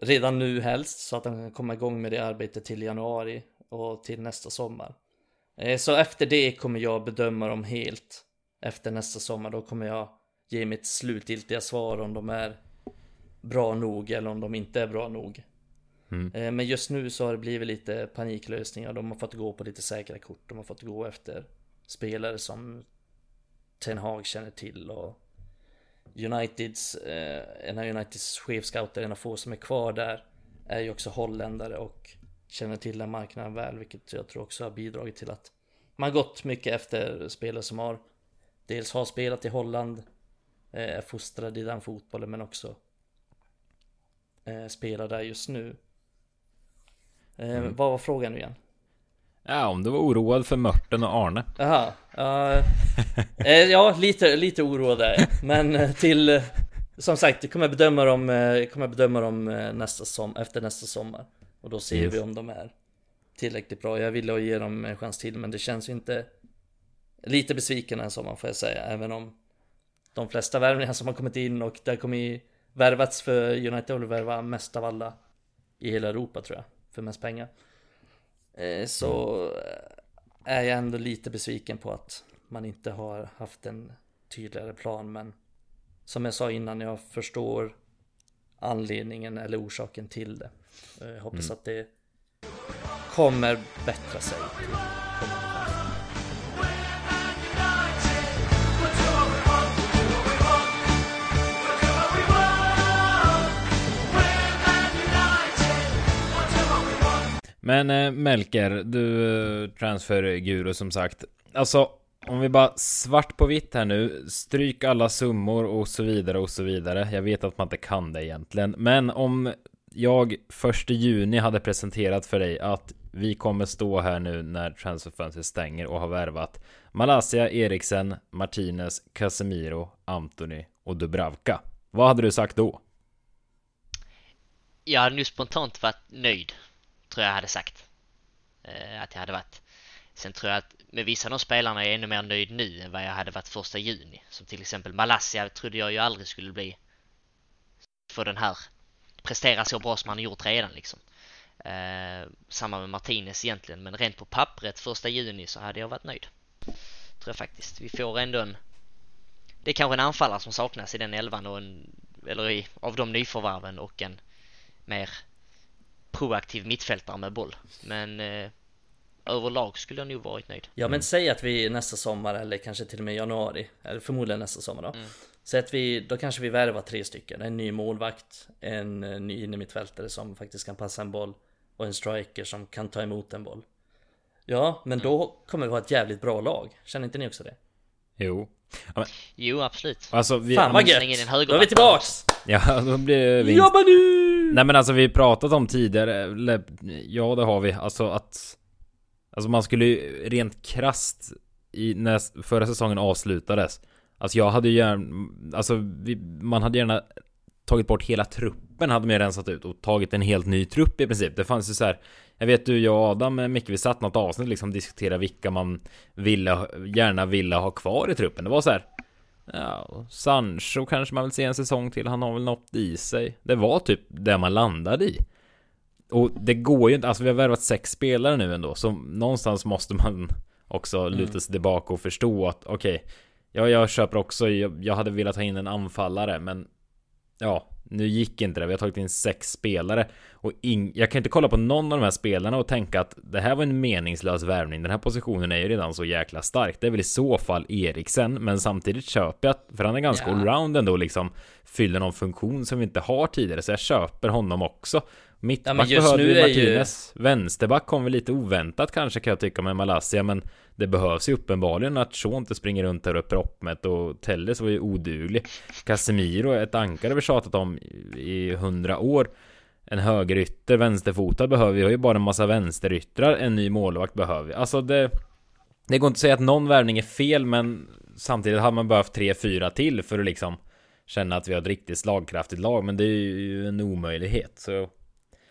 redan nu helst så att de kan komma igång med det arbetet till januari och till nästa sommar. Eh, så efter det kommer jag bedöma dem helt efter nästa sommar. Då kommer jag ge mitt slutgiltiga svar om de är bra nog eller om de inte är bra nog. Mm. Eh, Men just nu så har det blivit lite paniklösningar. De har fått gå på lite säkra kort. De har fått gå efter spelare som Ten Hag känner till och Uniteds, eh, en av Uniteds chefscouter, en av få som är kvar där, är ju också holländare och känner till den marknaden väl, vilket jag tror också har bidragit till att man har gått mycket efter spelare som har dels har spelat i Holland, eh, är fostrade i den fotbollen, men också eh, spelar där just nu. Eh, Vad var frågan nu igen? Ja, om du var oroad för Mörten och Arne. Jaha, ja, eh, ja lite, lite oroad är. Men eh, till, eh, som sagt, jag kommer bedöma dem, kommer bedöma dem nästa som, efter nästa sommar. Och då ser Yes. vi om de är tillräckligt bra. Jag ville ge dem en chans till, men det känns ju inte lite besviken den sommaren får jag säga. Även om de flesta värvningar som har kommit in och det har kommit värvats för United har värva mest av alla i hela Europa tror jag. för mest pengar. Eh, så är jag ändå lite besviken på att man inte har haft en tydligare plan. Men som jag sa innan, jag förstår anledningen eller orsaken till det. Jag hoppas mm. att det kommer bättra sig. Men eh, Melker, du eh, transferguru som sagt. Alltså, om vi bara svart på vitt här nu, stryk alla summor och så vidare och så vidare. Jag vet att man inte kan det egentligen, men om jag första juni hade presenterat för dig att vi kommer stå här nu när transferfönstret stänger och har värvat Malaysia, Eriksen, Martinez, Casemiro, Antoni och Dubravka. Vad hade du sagt då? Jag hade nu spontant varit nöjd tror jag hade sagt. Eh, att jag hade varit. Sen tror jag att med vissa av de spelarna är jag ännu mer nöjd nu än vad jag hade varit första juni. Som till exempel Malaysia trodde jag ju aldrig skulle bli för den här prestera så bra som han har gjort redan liksom. Eh, samma med Martinez egentligen, men rent på pappret första juni så hade jag varit nöjd. Tror jag faktiskt. Vi får ändå en... Det är kanske en anfallare som saknas i den elvan och en... Eller i, av de nyförvärven och en mer proaktiv mittfältare med boll. Men eh, överlag skulle jag nog varit nöjd. Ja men säg att vi nästa sommar eller kanske till och med januari, eller förmodligen nästa sommar då. Mm. Så att vi, då kanske vi värvar tre stycken. En ny målvakt, en eh, ny innermittfältare som faktiskt kan passa en boll och en striker som kan ta emot en boll. Ja, men mm. då kommer vi ha ett jävligt bra lag. Känner inte ni också det? Jo. Ja, men... Jo, absolut. Alltså, vi, Fan vad gött! Då är vi tillbaks! Ja, då blir vinst. Jobba nu! Nej men alltså vi pratat om tidigare, eller, ja det har vi, alltså att Alltså man skulle ju rent krast i, när förra säsongen avslutades Alltså jag hade ju gärna, alltså vi, man hade gärna tagit bort hela truppen hade man ju rensat ut och tagit en helt ny trupp i princip. Det fanns ju så här, jag vet du, jag och Adam, eh, Micke, vi satt något avsnitt liksom diskutera vilka man ville, gärna ville ha kvar i truppen. Det var så här, ja, Sancho kanske man vill se en säsong till, han har väl något i sig. Det var typ det man landade i. Och det går ju inte, alltså vi har värvat sex spelare nu ändå, så någonstans måste man också mm. luta sig tillbaka och förstå att okej, okay, Ja, jag köper också, jag, jag hade velat ha in en anfallare, men ja, nu gick inte det. Vi har tagit in sex spelare och in, jag kan inte kolla på någon av de här spelarna och tänka att det här var en meningslös värvning. Den här positionen är ju redan så jäkla stark. Det är väl i så fall Eriksen, men samtidigt köper jag för han är ganska ja. allround ändå liksom fyller någon funktion som vi inte har tidigare, så jag köper honom också. Mittback ja, behöver ju Martinez. Ju... Vänsterback kom väl lite oväntat kanske kan jag tycka med Malaysia, men det behövs ju uppenbarligen att Shaw inte springer runt där uppe proppmätt och Telles var ju oduglig. Casemiro, ett ankare vi tjatat om i hundra år. En högerytter, vänsterfotad behöver vi. Vi har ju bara en massa vänsteryttrar. En ny målvakt behöver vi. Alltså det... Det går inte att säga att någon värvning är fel, men samtidigt hade man behövt tre, fyra till för att liksom känna att vi har ett riktigt slagkraftigt lag. Men det är ju en omöjlighet. Så...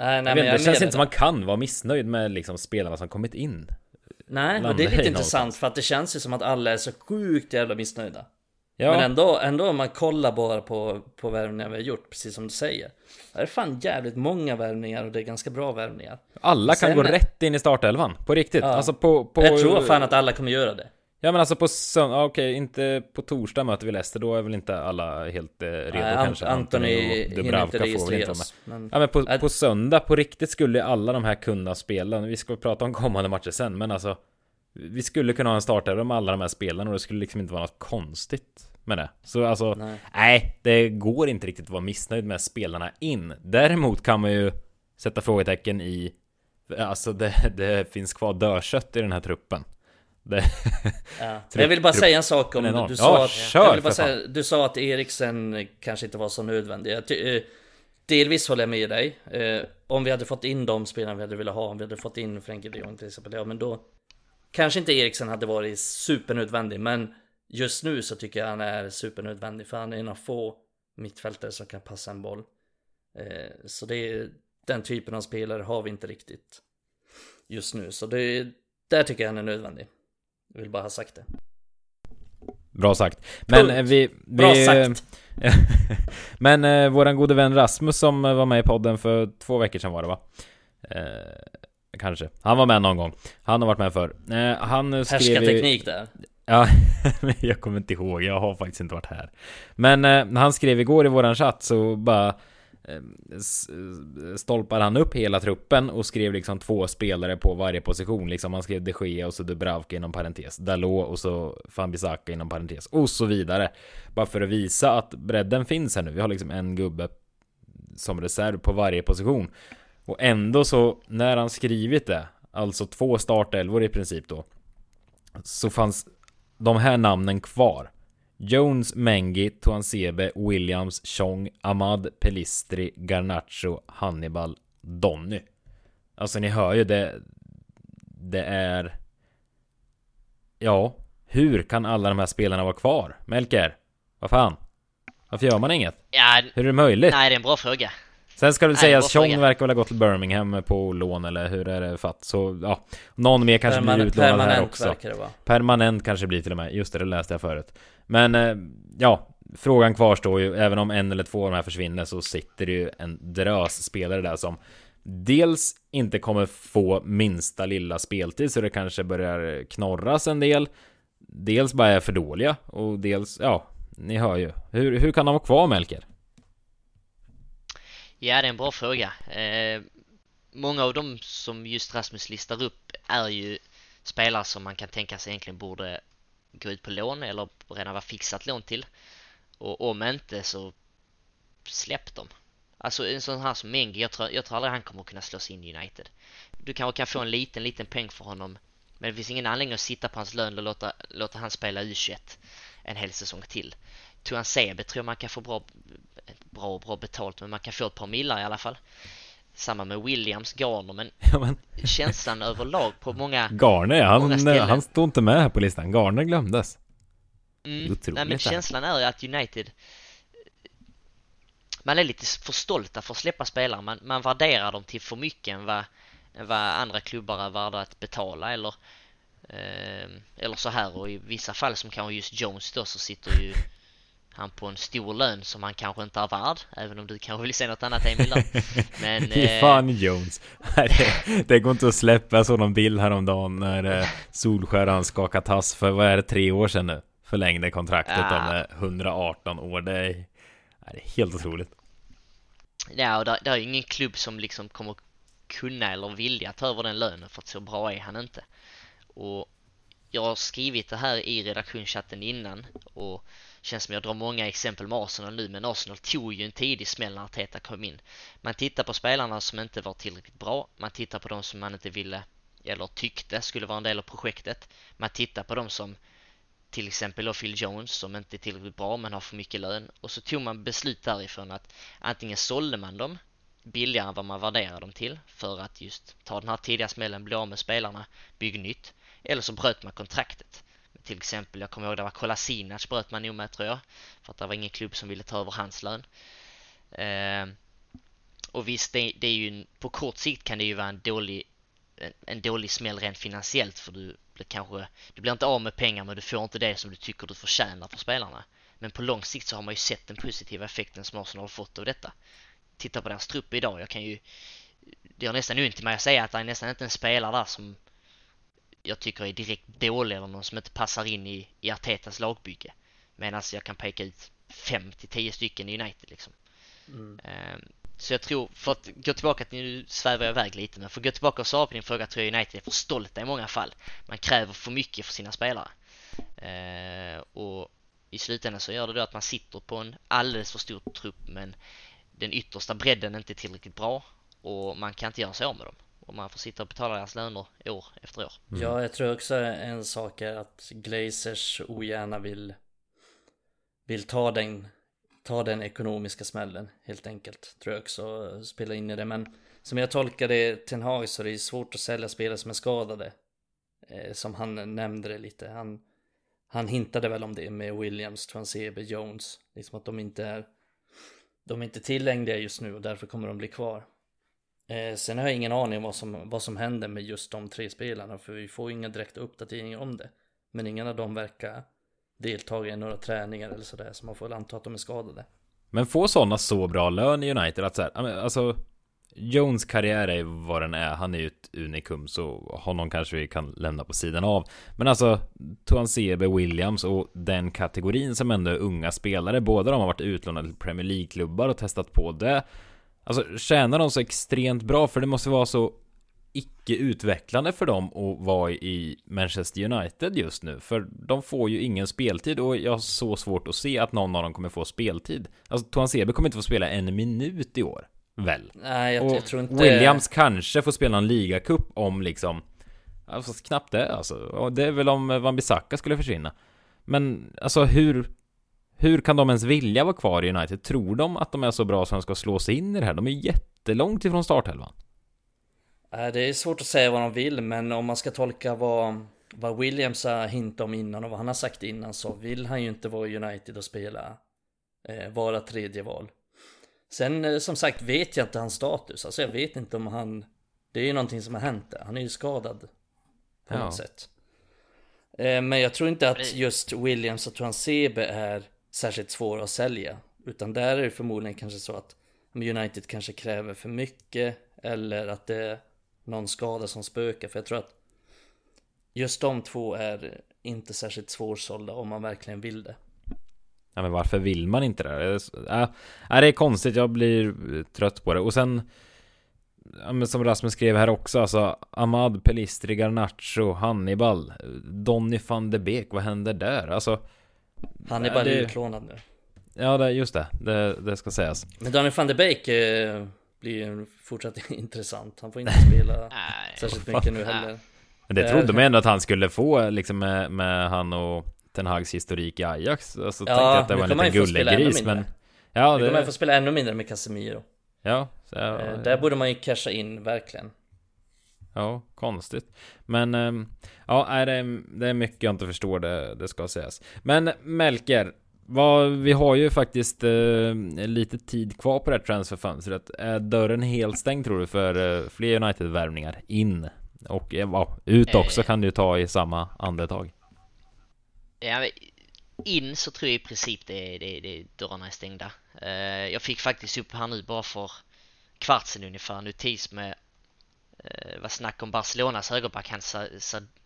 Nej, nej, jag vet, jag det känns inte som man kan vara missnöjd med liksom spelarna som kommit in. Nej, och det är lite intressant för att det känns ju som att alla är så sjukt jävla missnöjda. Ja. Men ändå, ändå om man kollar bara på, på värvningar vi har gjort, precis som du säger. Det är fan jävligt många värvningar och det är ganska bra värvningar. Alla kan Sen, gå rätt in i startelvan, på riktigt. Ja. Alltså på, på... Jag tror fan att alla kommer göra det. Ja men alltså på söndag, okej, inte på torsdag möter vi Leicester, då är väl inte alla helt eh, redo Nej, kanske. Antoni hinner inte registreras. Men... Ja men på, på söndag, på riktigt skulle alla de här kunna spela. Vi ska prata om kommande matcher sen, men alltså vi skulle kunna ha en startare med alla de här spelarna och det skulle liksom inte vara något konstigt med det. Så alltså, nej. nej, det går inte riktigt att vara missnöjd med spelarna in. Däremot kan man ju sätta frågetecken i, alltså det, det finns kvar dödkött i den här truppen. Det, ja. (laughs) jag vill bara säga en sak om du sa, ja, att, kör, jag vill bara säga, du sa att Eriksen kanske inte var så nödvändig. Eh, delvis håller jag med dig. Eh, om vi hade fått in de spelarna vi hade velat ha, om vi hade fått in Frenkie de Jong till exempel, ja men då Kanske inte Eriksen hade varit supernödvändig, men just nu så tycker jag han är supernödvändig för han är en av få mittfältare som kan passa en boll. Eh, så det är den typen av spelare har vi inte riktigt just nu, så det, där tycker jag han är nödvändig. Jag vill bara ha sagt det. Bra sagt. Men Punkt. Eh, vi, vi... Bra sagt! (laughs) Men eh, våran gode vän Rasmus som var med i podden för två veckor sedan var det va? Eh, kanske. Han var med någon gång. Han har varit med för. Eh, han skrev Härskarteknik där. Ja, (laughs) jag kommer inte ihåg. Jag har faktiskt inte varit här. Men eh, han skrev igår i våran chatt så bara Eh, stolpar eh, stolpade han upp hela truppen och skrev liksom två spelare på varje position. Liksom han skrev de Gea och så Dubravka inom parentes. Dalot och så Fambisaka inom parentes. Och så vidare. Bara för att visa att bredden finns här nu. Vi har liksom en gubbe som reserv på varje position. Och ändå så, när han skrivit det, alltså två startelvor i princip då, så fanns de här namnen kvar. Jones, Mengi, Tuansebe, Williams, Chong, Ahmad, Pelistri, Garnacho, Hannibal, Donny. Alltså ni hör ju det. Det är... Ja, hur kan alla de här spelarna vara kvar? Melker, vad fan? Varför gör man inget? Ja, Hur är det möjligt? nej det är en bra fråga. Sen ska det Nej, sägas, Chong verkar väl ha gått till Birmingham på lån eller hur är det fatt? Så ja, någon mer kanske blir Permanent, utlånad här permanent också. verkar det vara. Permanent kanske blir till och med, just det, det läste jag förut. Men eh, ja, frågan kvarstår ju, även om en eller två av de här försvinner så sitter det ju en drös spelare där som dels inte kommer få minsta lilla speltid så det kanske börjar knorras en del. Dels bara är för dåliga och dels, ja, ni hör ju. Hur, hur kan de vara kvar Melker? Ja, det är en bra fråga. Eh, många av dem som just Rasmus listar upp är ju spelare som man kan tänka sig egentligen borde gå ut på lån eller redan vara fixat lån till. Och om inte så släpp dem. Alltså en sån här som Mengi, jag tror, jag tror aldrig han kommer kunna slå sig in i United. Du kanske kan få en liten, liten peng för honom. Men det finns ingen anledning att sitta på hans lön och låta, låta han spela U21 en hel säsong till. Tuan Sebe tror jag man kan få bra, bra bra betalt, men man kan få ett par millar i alla fall. Samma med Williams, Garner, men Ja, men känslan överlag på många... Garner, Många han, ställen. han stod inte med här på listan. Garner glömdes. Mm, nej men känslan är ju att United Man är lite för stolta för att släppa spelare, man, man värderar dem till för mycket än vad, vad andra klubbar är värda att betala eller eh, Eller så här och i vissa fall som kanske just Jones då så sitter ju han på en stor lön som han kanske inte är värd, även om du kanske vill säga något annat Emil. (laughs) Men... Eh, fan Jones. (laughs) Det, det går inte att släppa. Jag såg någon bild häromdagen när eh, Solskär han skakade tass för, vad är det, tre år sedan nu? Förlängde kontraktet Ja. om eh, 118 år. Det är, det är helt otroligt. Ja, och där, där är ju ingen klubb som liksom kommer kunna eller vilja ta över den lönen för att så bra är han inte. Och jag har skrivit det här i redaktionschatten innan och känns som jag drar många exempel med Arsenal nu, men Arsenal tog ju en tidig smäll när Arteta kom in. Man tittar på spelarna som inte var tillräckligt bra, man tittar på de som man inte ville eller tyckte skulle vara en del av projektet. Man tittar på de som till exempel då Phil Jones som inte är tillräckligt bra men har för mycket lön och så tog man beslut därifrån att antingen sålde man dem billigare än vad man värderar dem till för att just ta den här tidiga smällen, bli av med spelarna, bygga nytt eller så bröt man kontraktet. Till exempel, jag kommer ihåg det var Kolasinac bröt man nog med tror jag för att det var ingen klubb som ville ta över hans lön. Eh, och visst, det, det är ju en, på kort sikt kan det ju vara en dålig en, en dålig smäll rent finansiellt för du blir kanske du blir inte av med pengar men du får inte det som du tycker du förtjänar för spelarna. Men på lång sikt så har man ju sett den positiva effekten som Arsenal har fått av detta. Titta på deras trupp idag, jag kan ju det gör nästan ont i mig att säga att det är nästan inte en spelare där som jag tycker är direkt dålig eller någon som inte passar in i, i Artetas lagbygge. Medan jag kan peka ut 5 till 10 stycken i United liksom. Mm. Ehm, Så jag tror, för att gå tillbaka till, nu svävar jag iväg lite, men för att gå tillbaka och svara på din fråga tror jag United är för stolta i många fall. Man kräver för mycket för sina spelare. Eh, och i slutändan så gör det då att man sitter på en alldeles för stor trupp men den yttersta bredden är inte tillräckligt bra och man kan inte göra sig av med dem. Och man får sitta och betala deras löner år efter år. Ja, jag tror också en sak är att Glazers ogärna vill vill ta den ta den ekonomiska smällen helt enkelt. Tror jag också spelar in i det. Men som jag tolkar det Ten Hag så är det svårt att sälja spelare som är skadade. Eh, som han nämnde det lite. Han, han hintade väl om det med Williams, Transebe, Jones. Liksom att de inte är de är inte tillgängliga just nu och därför kommer de bli kvar. Eh, sen har jag ingen aning om vad som, vad som händer med just de tre spelarna för vi får inga direkta uppdateringar om det. Men ingen av dem verkar delta i några träningar eller sådär så man får väl anta att de är skadade. Men får sådana så bra lön i United att så här, alltså Jones karriär är vad den är. Han är ju ett unikum, så honom kanske vi kan lämna på sidan av. Men alltså, Tuansebe, Williams och den kategorin som ändå är unga spelare. Båda de har varit utlånade till Premier League-klubbar och testat på det. Alltså, tjänar de så extremt bra? För det måste vara så icke utvecklande för dem att vara i Manchester United just nu. För de får ju ingen speltid och jag har så svårt att se att någon av dem kommer få speltid. Alltså Toan Sebe kommer inte få spela en minut i år. Väl? Nej, jag, och jag tror inte... Williams kanske får spela en ligacup om liksom... Alltså knappt det alltså. Och det är väl om Wan-Bissaka skulle försvinna. Men alltså hur... Hur kan de ens vilja vara kvar i United? Tror de att de är så bra som de ska slå sig in i det här? De är jättelångt ifrån starthelvan. Det är svårt att säga vad de vill, men om man ska tolka vad, vad Williams har hintat om innan och vad han har sagt innan så vill han ju inte vara i United och spela, eh, vara tredje val. Sen eh, som sagt vet jag inte hans status, alltså jag vet inte om han, det är ju någonting som har hänt där, han är ju skadad på ja. något sätt. Eh, men jag tror inte att just Williams och Transebe är särskilt svåra att sälja, utan där är det förmodligen kanske så att United kanske kräver för mycket eller att det är någon skada som spökar. För jag tror att just de två är inte särskilt svårsålda om man verkligen vill det. Ja men varför vill man inte det? Ja, äh, äh, det är konstigt, jag blir trött på det. Och sen ja, men som Rasmus skrev här också, alltså Ahmad, Pelistri, Garnacho, Hannibal, Donny van de Beek, vad händer där? Alltså det... är utlånad nu. Ja, det, just det, det, det ska sägas. Men Donny van de Beek eh, blir ju fortsatt (laughs) intressant. Han får inte spela (laughs) särskilt mycket nu heller. Men det trodde man ändå att han skulle få liksom med, med han och Ten Hags historik i Ajax. Alltså, ja, att det var en liten gullegris men... Ja, det... Nu kommer få spela ännu mindre med Casemiro. Ja, så, ja, eh, Där borde man ju casha in verkligen. Ja, konstigt. Men ehm, ja, det är, det är mycket jag inte förstår, det, det ska sägas. Men Melker, vad, vi har ju faktiskt eh, lite tid kvar på det här transferfönstret. Är dörren helt stängd tror du för eh, fler United-värvningar in? Och eh, ut också kan du ta i samma andetag. Ja, in så tror jag i princip det, det, det dörrarna är stängda. Eh, jag fick faktiskt upp här nu bara för kvart sedan ungefär en notis med eh, vad snack om Barcelonas högerback, han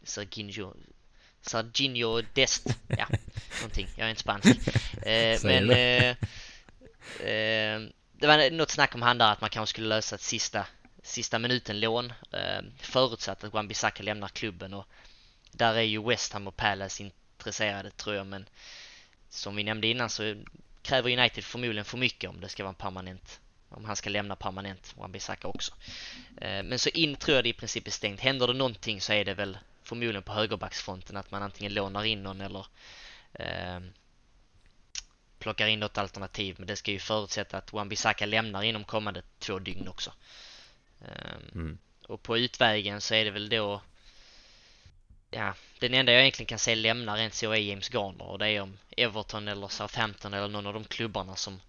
Serginho Serginho Dest, ja, (laughs) någonting, jag är inte spansk. Eh, men eh, eh, det var något snack om han där att man kanske skulle lösa ett sista, sista minuten lån eh, förutsatt att Wan-Bissaka lämnar klubben. Och där är ju West Ham och Palace intresserade tror jag. Men som vi nämnde innan så kräver United förmodligen för mycket om det ska vara en permanent om han ska lämna permanent Wan-Bissaka också. Eh, men så in tror jag det i princip är stängt. Händer det någonting så är det väl förmodligen på högerbacksfronten att man antingen lånar in någon eller eh, plockar in något alternativ. Men det ska ju förutsätta att Wan-Bissaka lämnar inom kommande två dygn också. Eh, mm. Och på utvägen så är det väl då Ja, den enda jag egentligen kan se lämna rent så är James Garner och det är om Everton eller Southampton eller någon av de klubbarna som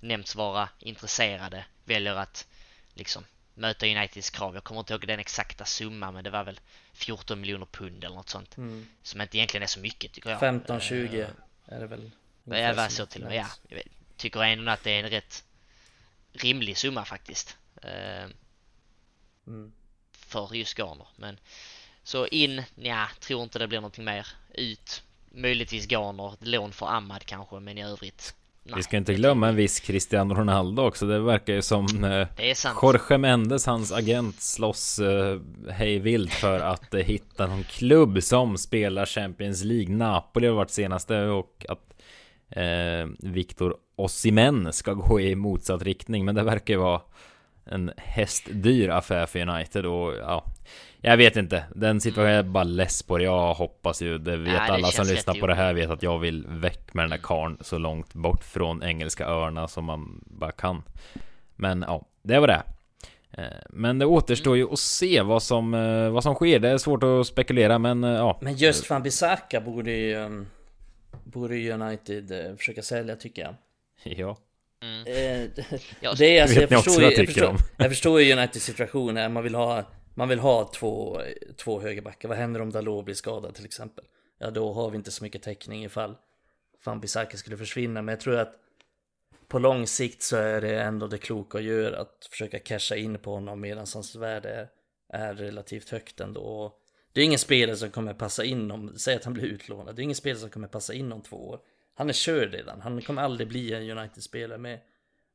nämnts vara intresserade väljer att liksom möta Uniteds krav. Jag kommer inte ihåg den exakta summan men det var väl 14 miljoner pund eller något sånt. Mm. Som inte egentligen är så mycket tycker jag. 15-20 uh, är det väl. Det var så till och med. Ja, jag tycker ändå att det är en rätt rimlig summa faktiskt. Uh, mm. För just Garner. Men så in, ja, tror inte det blir någonting mer. Ut, möjligtvis Garner, lån för Ahmad kanske, men i övrigt vi ska inte glömma en viss Cristiano Ronaldo också. Det verkar ju som eh, Jorge Mendes, hans agent, slåss eh, hej vilt för att eh, hitta någon klubb som spelar Champions League. Napoli har varit senaste och att eh, Victor Osimhen ska gå i motsatt riktning. Men det verkar ju vara en hästdyr affär för United och ja, jag vet inte. Den situationen är bara less på det. Jag hoppas ju, det vet Nej, alla som lyssnar på det här vet att jag vill väck med den där karn så långt bort från engelska öarna som man bara kan. Men ja, det var det. Eh, men det återstår ju att se vad som, eh, vad som sker. Det är svårt att spekulera men eh, ja. Men just van Bissaka borde ju Borde United försöka sälja tycker jag. (laughs) Ja. Mm. det är alltså, jag förstår, ju, jag, förstår, jag förstår ju Uniteds situation här. Man vill ha man vill ha två, två högerbackar. Vad händer om Dalot blir skadad till exempel? Ja, då har vi inte så mycket täckning ifall Van Bissaka skulle försvinna. Men jag tror att på lång sikt så är det ändå det kloka att göra att försöka casha in på honom medan hans värde är, är relativt högt ändå. Och det är ingen spelare som kommer passa in om, säg att han blir utlånad, det är ingen spelare som kommer passa in om två år. Han är körd redan, han kommer aldrig bli en United-spelare med,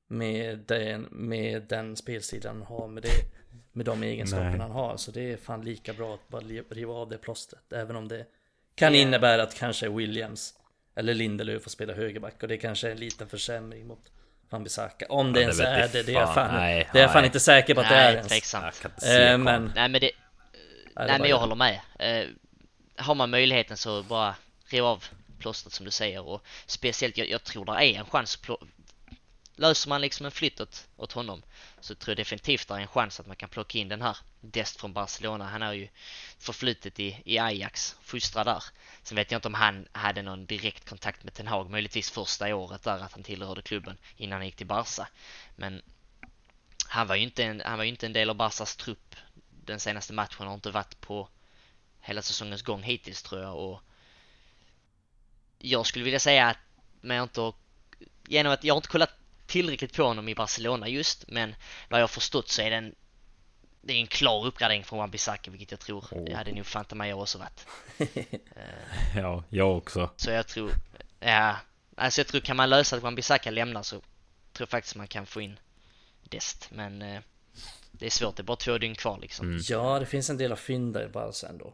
med, den, med den spelsidan han har, med, det, med de egenskaperna han har. Så det är fan lika bra att bara riva av det plåstret, även om det kan yeah. innebära att kanske Williams eller Lindelöf får spela högerback och det kanske är en liten försämring mot Van Bissaka. Om det ja, ens det är det, det är jag fan, nej, det är jag fan inte säker på att nej, det är ens. Tveksamt. Äh, men... Nej men det... Nej men jag håller med. Uh, har man möjligheten så bara riv av plåstret som du säger och speciellt jag, jag tror det är en chans löser man liksom en flytt åt, åt honom så tror jag definitivt det är en chans att man kan plocka in den här Dest från Barcelona. Han är ju förflutet i, i Ajax, fostrad där. Sen vet jag inte om han hade någon direkt kontakt med Ten Hag, möjligtvis första året där att han tillhörde klubben innan han gick till Barca. Men han var ju inte en, han var inte en del av Barcas trupp den senaste matchen, har inte varit på hela säsongens gång hittills tror jag och jag skulle vilja säga att, men jag inte genom att jag har inte kollat tillräckligt på honom i Barcelona just, men vad jag har förstått så är det en det är en klar uppgradering från Wan-Bissaka vilket jag tror oh. det hade nog Fanta mig också varit. (laughs) ja, jag också. Så jag tror, ja, alltså jag tror kan man lösa att Wan-Bissaka lämnar så tror jag faktiskt man kan få in Dest, men eh, det är svårt, det är bara två dygn kvar liksom. Mm. Ja, det finns en del att fynda bara sen då.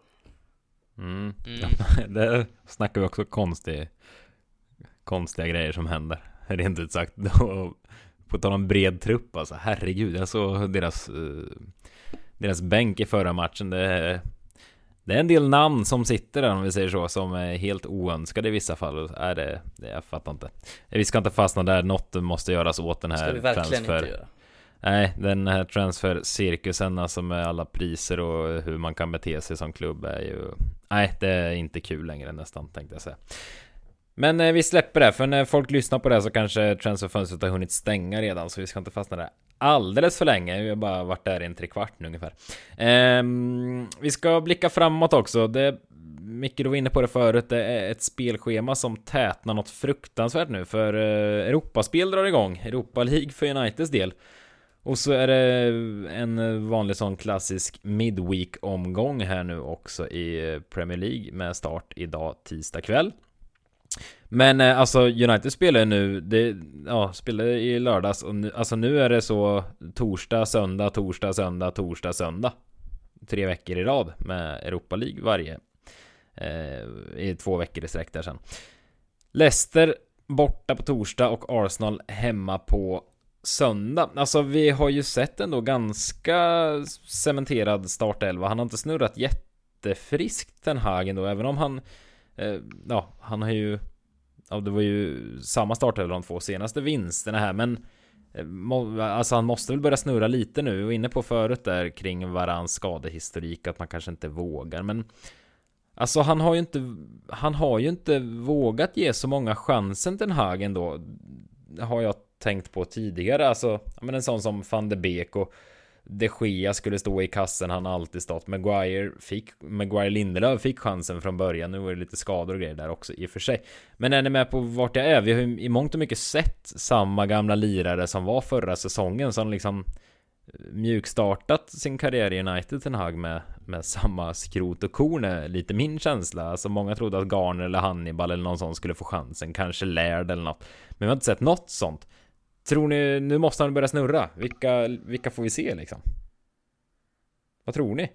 Mm. mm. (laughs) det snackar vi också konstig, konstiga grejer som händer (laughs) rent ut sagt. På tal om bred trupp alltså, herregud, jag såg deras, uh, deras bänk i förra matchen. Det är, det är en del namn som sitter där om vi säger så, som är helt oönskade i vissa fall. Är det, det, jag fattar inte. Vi ska inte fastna där, något måste göras åt den här ska vi verkligen transfer. Inte göra. Nej, den här transfercirkusen alltså med alla priser och hur man kan bete sig som klubb är ju... Nej, det är inte kul längre nästan tänkte jag säga. Men eh, vi släpper det, för när folk lyssnar på det så kanske transferfönstret har hunnit stänga redan, så vi ska inte fastna där alldeles för länge. Vi har bara varit där i en trekvart nu ungefär. Ehm, vi ska blicka framåt också. Det, Micke, du var inne på det förut. Det är ett spelschema som tätnar något fruktansvärt nu, för eh, Europaspel drar igång. Europa League för Uniteds del. Och så är det en vanlig sån klassisk Midweek-omgång här nu också i eh, Premier League med start idag tisdag kväll. Men eh, alltså United spelar nu, det, ja, spelar i lördags och nu, alltså nu är det så torsdag, söndag, torsdag, söndag, torsdag, söndag. Tre veckor i rad med Europa League varje. Eh, I två veckor i sträck där sen. Leicester borta på torsdag och Arsenal hemma på söndag. Alltså vi har ju sett ändå ganska cementerad startelva. Han har inte snurrat jättefriskt den Hagen då, även om han Eh, ja, han har ju ja, det var ju samma startelva de två senaste vinsterna här, men eh, Alltså han måste väl börja snurra lite nu. Vi var inne på förut där kring Varans skadehistorik att man kanske inte vågar men Alltså han har ju inte Han har ju inte vågat ge så många chansen till Hagen då Har jag tänkt på tidigare Alltså men en sån som van de Beek och de Gea skulle stå i kassen, han har alltid stått. Maguire fick, Maguire Lindelöf fick chansen från början. Nu var det lite skador och grejer där också i och för sig. Men är ni med på vart jag är? Vi har ju i mångt och mycket sett samma gamla lirare som var förra säsongen som liksom mjukstartat sin karriär i United en Hag med, med samma skrot och korn är lite min känsla. Alltså många trodde att Garner eller Hannibal eller någon sån skulle få chansen, kanske Laird eller något. Men vi har inte sett något sånt. Tror ni, nu måste han börja snurra. Vilka, vilka får vi se liksom? Vad tror ni?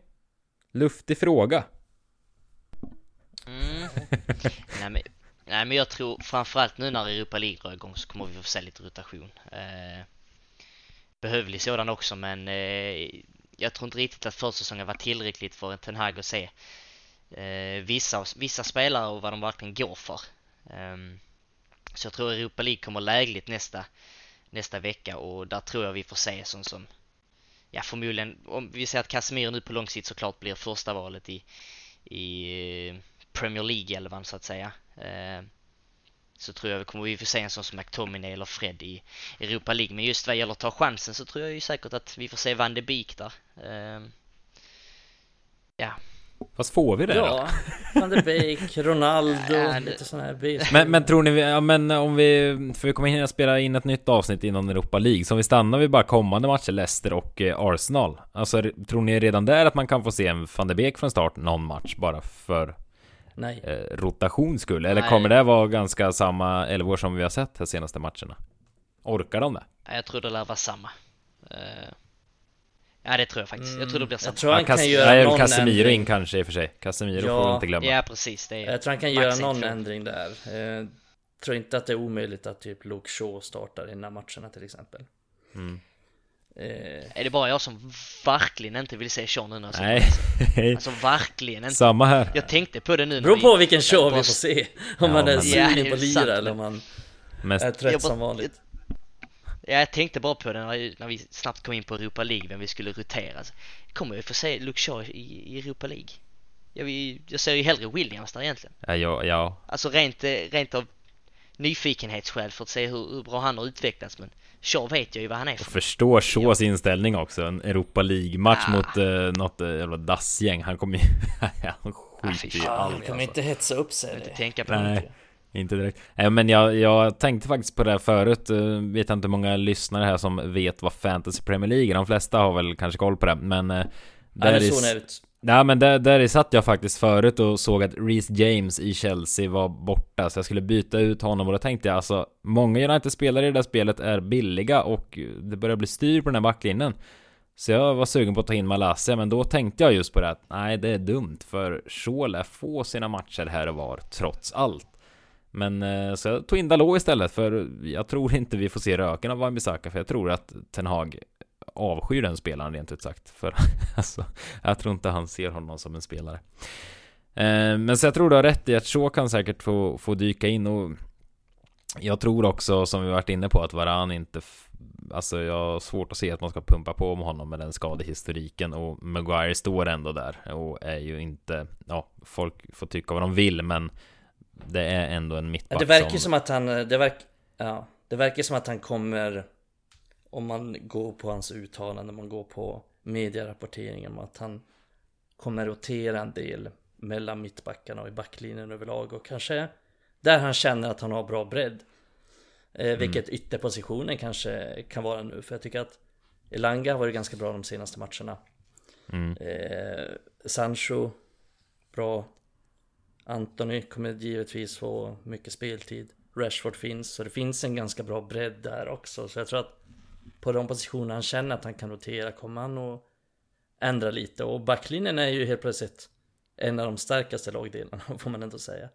Luftig fråga. Mm. (laughs) nej, men, nej men jag tror framförallt nu när Europa League drar igång så kommer vi få se lite rotation. Eh, behövlig sådan också men eh, jag tror inte riktigt att försäsongen var tillräckligt för en Ten Hag att se eh, vissa, vissa spelare och vad de verkligen går för. Eh, så jag tror Europa League kommer lägligt nästa nästa vecka och där tror jag vi får se sånt som ja förmodligen om vi ser att Casemiro nu på lång sikt såklart blir första valet i, i eh, Premier League-elvan så att säga. Eh, så tror jag vi kommer vi få se en sån som McTominay eller Fred i Europa League. Men just vad gäller att ta chansen så tror jag ju säkert att vi får se Van de Beek där. Eh, ja, Fast får vi det Ja, van der Beek, Ronaldo, Ja, det- lite sådana här basic. Men, men tror ni, vi- ja, men om vi, för vi kommer hinna spela in ett nytt avsnitt innan Europa League, så om vi stannar vid bara kommande matcher, Leicester och eh, Arsenal. Alltså, tror ni redan där att man kan få se en van de Beek från start någon match bara för Nej. eh, rotations skull? Eller Nej. kommer det vara ganska samma elvor som vi har sett de senaste matcherna? Orkar de det? Ja, Jag tror det lär vara samma. Eh, Ja, det tror jag faktiskt. Jag tror det blir samma. Jag tror han Ja, kan göra nej, någon Casemiro ändring. in kanske i och för sig. Casemiro Ja. får vi inte glömma. Ja, precis. Det är Jag tror han kan göra en någon ändring där. Eh, tror inte att det är omöjligt att typ Luke Shaw startar i den här matcherna till exempel. Mm. Eh, Är det bara jag som verkligen inte vill se Sean nu när jag Nej? (laughs) Alltså verkligen inte. samma här. Jag tänkte på det nu beror på vilken show vi får se. Om Ja, man är Ja, sugen det på lira sant, eller om man Mest, är trött som vanligt. Ja, jag tänkte bara på det när, när vi snabbt kom in på Europa League, vem vi skulle rotera. Alltså, kommer vi få se Luke Shaw i, i Europa League? Jag, vill- jag ser ju hellre Williams där egentligen. ja, ja, ja. Alltså rent, rent av nyfikenhetsskäl för att se hur, hur bra han har utvecklats. Men Shaw vet jag ju vad han är Och för. förstår Shaws inställning också. En Europa League-match Ah. mot eh, något eh, jävla dassgäng. Han kommer ju... (laughs) han Ah, skiter ju i fan, allt kan man alltså. inte hetsa upp sig? inte eller? tänka på Nej. det. Inte direkt. Nej, men jag, jag tänkte faktiskt på det här förut. Eh, Vet inte hur många lyssnare här som vet vad Fantasy Premier League är. De flesta har väl kanske koll på det. Men... Ja, det i- såg ni ut. Ja men där, där satt jag faktiskt förut och såg att Reece James i Chelsea var borta Så jag skulle byta ut honom och då tänkte jag alltså Många United-spelare i det där spelet är billiga och det börjar bli styr på den här backlinjen Så jag var sugen på att ta in Malaysia men då tänkte jag just på det att Nej det är dumt för Shaw lär få sina matcher här och var trots allt men eh, så jag tog in Dalot istället för jag tror inte vi får se röken av Wan-Bissaka för jag tror att Ten Hag avskyr den spelaren rent ut sagt För (laughs) alltså jag tror inte han ser honom som en spelare. Eh, men så jag tror du har rätt i att Shaw kan säkert få, få dyka in och jag tror också som vi varit inne på att Varan inte Alltså jag har svårt att se att man ska pumpa på med honom med den skadehistoriken och Maguire står ändå där och är ju inte Ja, folk får tycka vad de vill men det är ändå en mittback det verkar ju som att han, det verkar, ja, det verkar som att han kommer Om man går på hans uttalande, man går på medierapporteringen om att han Kommer rotera en del mellan mittbackarna och i backlinjen överlag och kanske Där han känner att han har bra bredd. Eh, Vilket ytterpositionen kanske kan vara nu för jag tycker att Elanga har varit ganska bra de senaste matcherna. Mm. eh, Sancho Bra Anthony kommer givetvis få mycket speltid. Rashford finns, så det finns en ganska bra bredd där också. Så jag tror att På de positioner han känner att han kan rotera kommer han att Ändra lite. Och backlinjen är ju helt plötsligt En av de starkaste lagdelarna (laughs) får man ändå säga.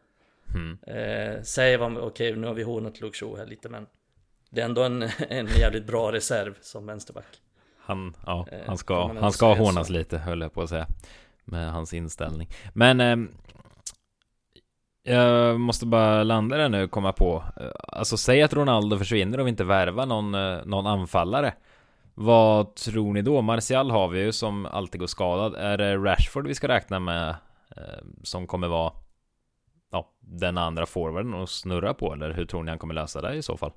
Mm. eh, Säger vad, okej nu har vi hånat Luke Shaw här lite men Det är ändå en, (laughs) en jävligt bra reserv som vänsterback. Han, ja, Eh, han ska, man ändå han ska hånas så. lite höll jag på att säga Med hans inställning. Men ehm, Jag måste bara landa där nu komma på Alltså säg att Ronaldo försvinner och vi inte värvar någon, eh, någon anfallare Vad tror ni då? Martial har vi ju som alltid går skadad Är det Rashford vi ska räkna med eh, Som kommer vara Ja, den andra forwarden och snurra på eller hur tror ni han kommer lösa det i så fall?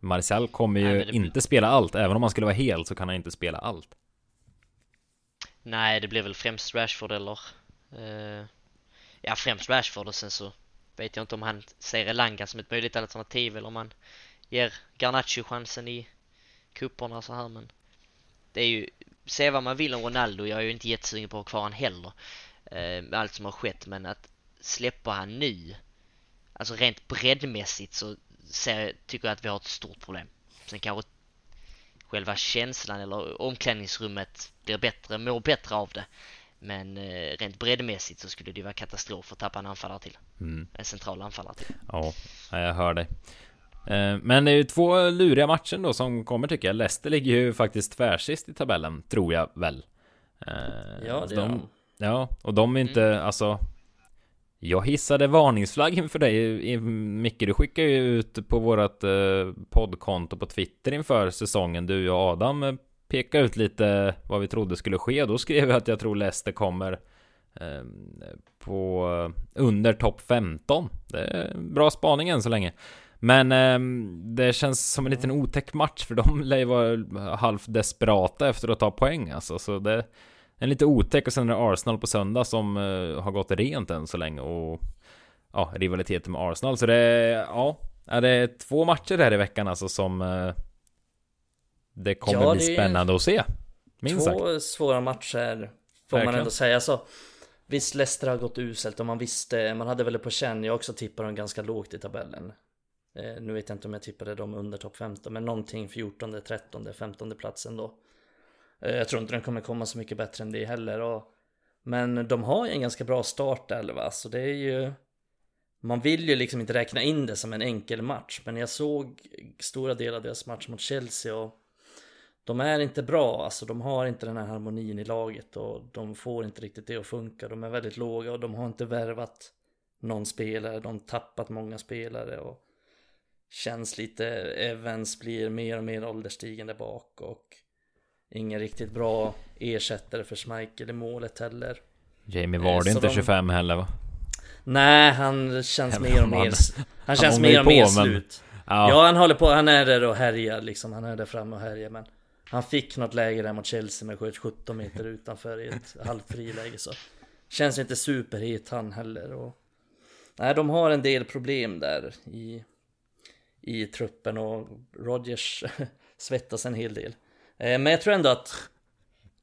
Martial kommer ju Nej, det inte spela allt, även om han skulle vara hel så kan han inte spela allt. Nej, det blir väl främst Rashford eller... eh, ja, främst Rashford och sen så vet jag inte om han ser Elanga som ett möjligt alternativ eller om han ger Garnacho chansen i kupporna så här men det är ju, se vad man vill om Ronaldo, jag är ju inte jättesugen på att ha kvar han heller eh, med allt som har skett men att släppa han nu alltså rent breddmässigt så ser, tycker jag att vi har ett stort problem. Sen kanske själva känslan eller omklädningsrummet blir bättre, mår bättre av det. Men eh, rent breddmässigt så skulle det vara katastrof att tappa en anfallare till. Mm. En central anfallare till. Ja, jag hör dig. Eh, Men det är ju två luriga matcher då som kommer tycker jag. Leicester ligger ju faktiskt tvärsist i tabellen, tror jag väl. Eh, Ja det gör de, han Ja, och de är inte, alltså Jag hissade varningsflagg inför dig Micke, du skickade ju ut på vårat eh, poddkonto på Twitter inför säsongen Du och Adam Peka ut lite vad vi trodde skulle ske. Då skrev jag att jag tror Leicester kommer ehm, På under topp 15 Det är bra spaning än så länge. Men ehm, det känns som en liten otäck match för de lär ju vara halvt desperata efter att ta poäng alltså, så det en lite otäck och sen är det Arsenal på söndag som eh, har gått rent än så länge och ja, rivaliteten med Arsenal. Så det är, ja, det är två matcher här i veckan alltså som eh, det kommer ja, bli spännande att se. Minst två sagt. svåra matcher får Verkligen. man ändå säga. Så Visst, Leicester har gått uselt och man visste, man hade väl på känn, jag också tippade dem ganska lågt i tabellen. Eh, nu vet jag inte om jag tippade dem under topp 15, men någonting 14, 13, 15 platsen då. Eh, jag tror inte den kommer komma så mycket bättre än det heller. Och, men de har ju en ganska bra start va, så det är ju... Man vill ju liksom inte räkna in det som en enkel match, men jag såg stora delar av deras match mot Chelsea och de är inte bra, alltså de har inte den här harmonin i laget och de får inte riktigt det att funka. De är väldigt låga och de har inte värvat någon spelare, de har tappat många spelare och känns lite, Evans blir mer och mer ålderstigen där bak och ingen riktigt bra ersättare för Schmeichel i målet heller. Jamie Vardy inte de... 25 heller va? Nej, han känns mer och mer Han känns mer och mer slut ja. ja. han håller på, han är där och härjar liksom Han är där framme och härjar men han fick något läge där mot Chelsea med sköt 17 meter utanför i ett halvt friläge så Känns inte superhet han heller och Nej, de har en del problem där i i truppen och Rodgers (laughs) svettas en hel del. Eh, men jag tror ändå att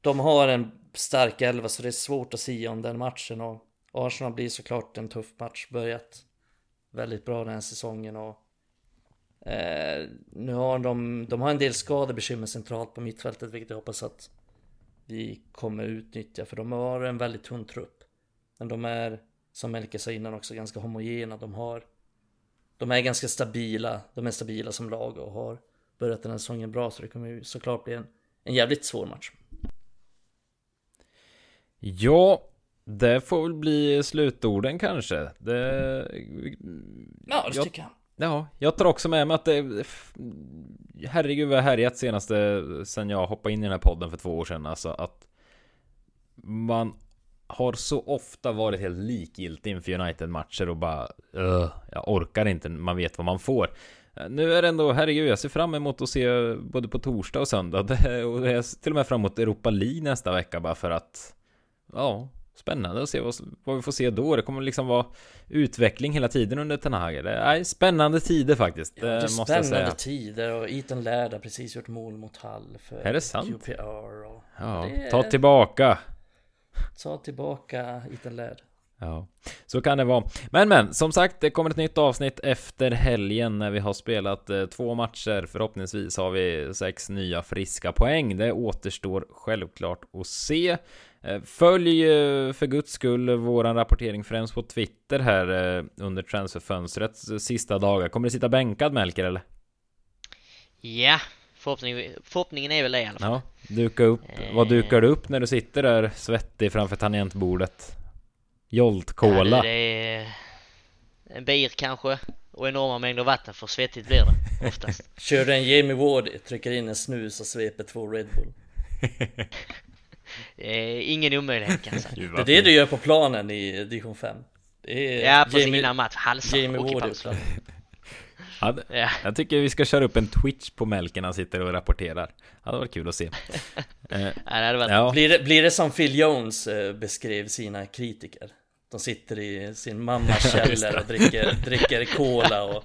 de har en stark elva så det är svårt att säga om den matchen och Arsenal blir såklart en tuff match. Börjat väldigt bra den här säsongen och eh, nu har de, de har en del skadebekymmer centralt på mittfältet vilket jag hoppas att vi kommer utnyttja för de har en väldigt tunn trupp. Men de är som Melke sa innan också ganska homogena. De har de är ganska stabila, de är stabila som lag och har börjat den här säsongen bra så det kommer ju såklart bli en, en jävligt svår match. Ja, det får väl bli slutorden kanske. Det... Ja, det jag, tycker jag. Ja, jag tar också med mig att det... Herregud vad jag härjat senaste sen jag hoppade in i den här podden för två år sedan. Alltså att man har så ofta varit helt likgiltig inför United-matcher och bara uh, Jag orkar inte, man vet vad man får. Nu är det ändå, herregud, jag ser fram emot att se både på torsdag och söndag. (laughs) Och jag ser till och med fram emot Europa League nästa vecka bara för att Ja, spännande att se vad, vad vi får se då. Det kommer liksom vara utveckling hela tiden under Ten Hag. Det är spännande tider faktiskt. Ja, det är spännande tider och Ethan Laird har precis gjort mål mot Hall för är det sant? QPR. Och ja, ta tillbaka Ta tillbaka Ethan Laird. Ja, så kan det vara. Men men, som sagt, det kommer ett nytt avsnitt efter helgen när vi har spelat eh, två matcher. Förhoppningsvis har vi sex nya friska poäng. Det återstår självklart att se. Eh, följ eh, för guds skull våran rapportering främst på Twitter här eh, under transferfönstret sista dagar. Kommer du sitta bänkad Melker eller? Ja, Förhoppning, förhoppningen är väl det i alla fall. Ja, duka upp. Eh. Vad dukar du upp när du sitter där svettig framför tangentbordet? Jolt-cola? Ja, det är en bir kanske och enorma mängder vatten för svettigt blir det (laughs) oftast. Kör en Jamie Ward, trycker in en snus och sveper två Red Bull. (laughs) ingen omöjlighet kan jag säga. (laughs) Det är det du gör på planen i division 5. Det är ja, precis Jamie, innan match, halsar Jamie Ward (laughs) Ja, ja. Jag tycker vi ska köra upp en Twitch på Melken han sitter och rapporterar. Det hade varit kul att se. (laughs) eh, ja. blir, det, blir det som Phil Jones eh, beskrev sina kritiker? De sitter i sin (laughs) mammas källare och dricker, dricker cola och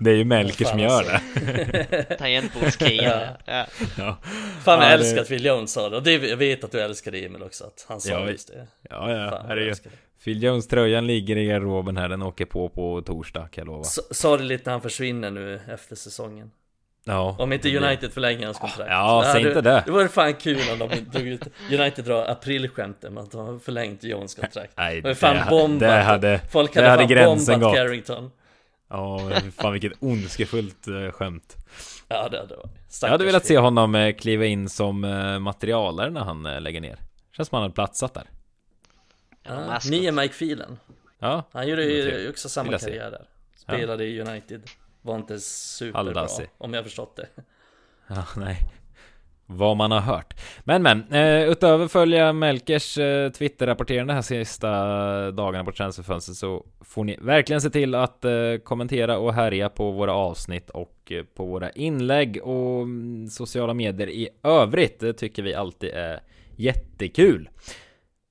Det är ju Melker som gör det. (laughs) Tangentbordskingen ja. ja. Fan jag ja, älskar att Phil Jones sa det. Och det, jag vet att du älskar det Emil också att han sa ja, just det. Ja ja, Fan, herregud Phil Jones tröjan ligger i garderoben här, den åker på på torsdag kan jag lova. Sorgligt när han försvinner nu efter säsongen Ja. Om inte United förlänger hans kontrakt. Ja, säg inte det. Det vore fan kul om de drog ut United drar aprilskämten med att de har förlängt Jones kontrakt. Nej, det, fan bombat. det hade Folk hade, det hade fan bombat gått. Carrington. Ja, fan vilket ondskefullt uh, skämt. Ja det hade varit. Jag hade velat se honom uh, kliva in som uh, materialare när han lägger ner. Känns som han hade platsat där. Ja, nya Mike Phelan. Ja. Han gjorde ju också samma karriär där. Spelade i United Var inte superbra om jag förstått det Ja, nej vad man har hört. Men men, eh, utöver följa Melkers eh, Twitter-rapporterande här sista dagarna på transferfönstret så får ni verkligen se till att eh, kommentera och härja på våra avsnitt och eh, på våra inlägg och mm, sociala medier i övrigt. Det tycker vi alltid är jättekul.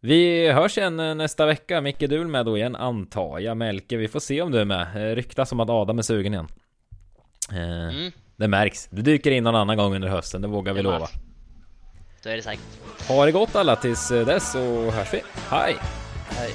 Vi hörs igen eh, nästa vecka. Micke, du är med då igen antar jag. Melke, vi får se om du är med. Eh, ryktas som att Adam är sugen igen. Eh, mm. Det märks. Du dyker in någon annan gång under hösten, det vågar vi det lova. Så är det säkert. Ha det gott alla tills dess så hörs vi. Hej! Hej!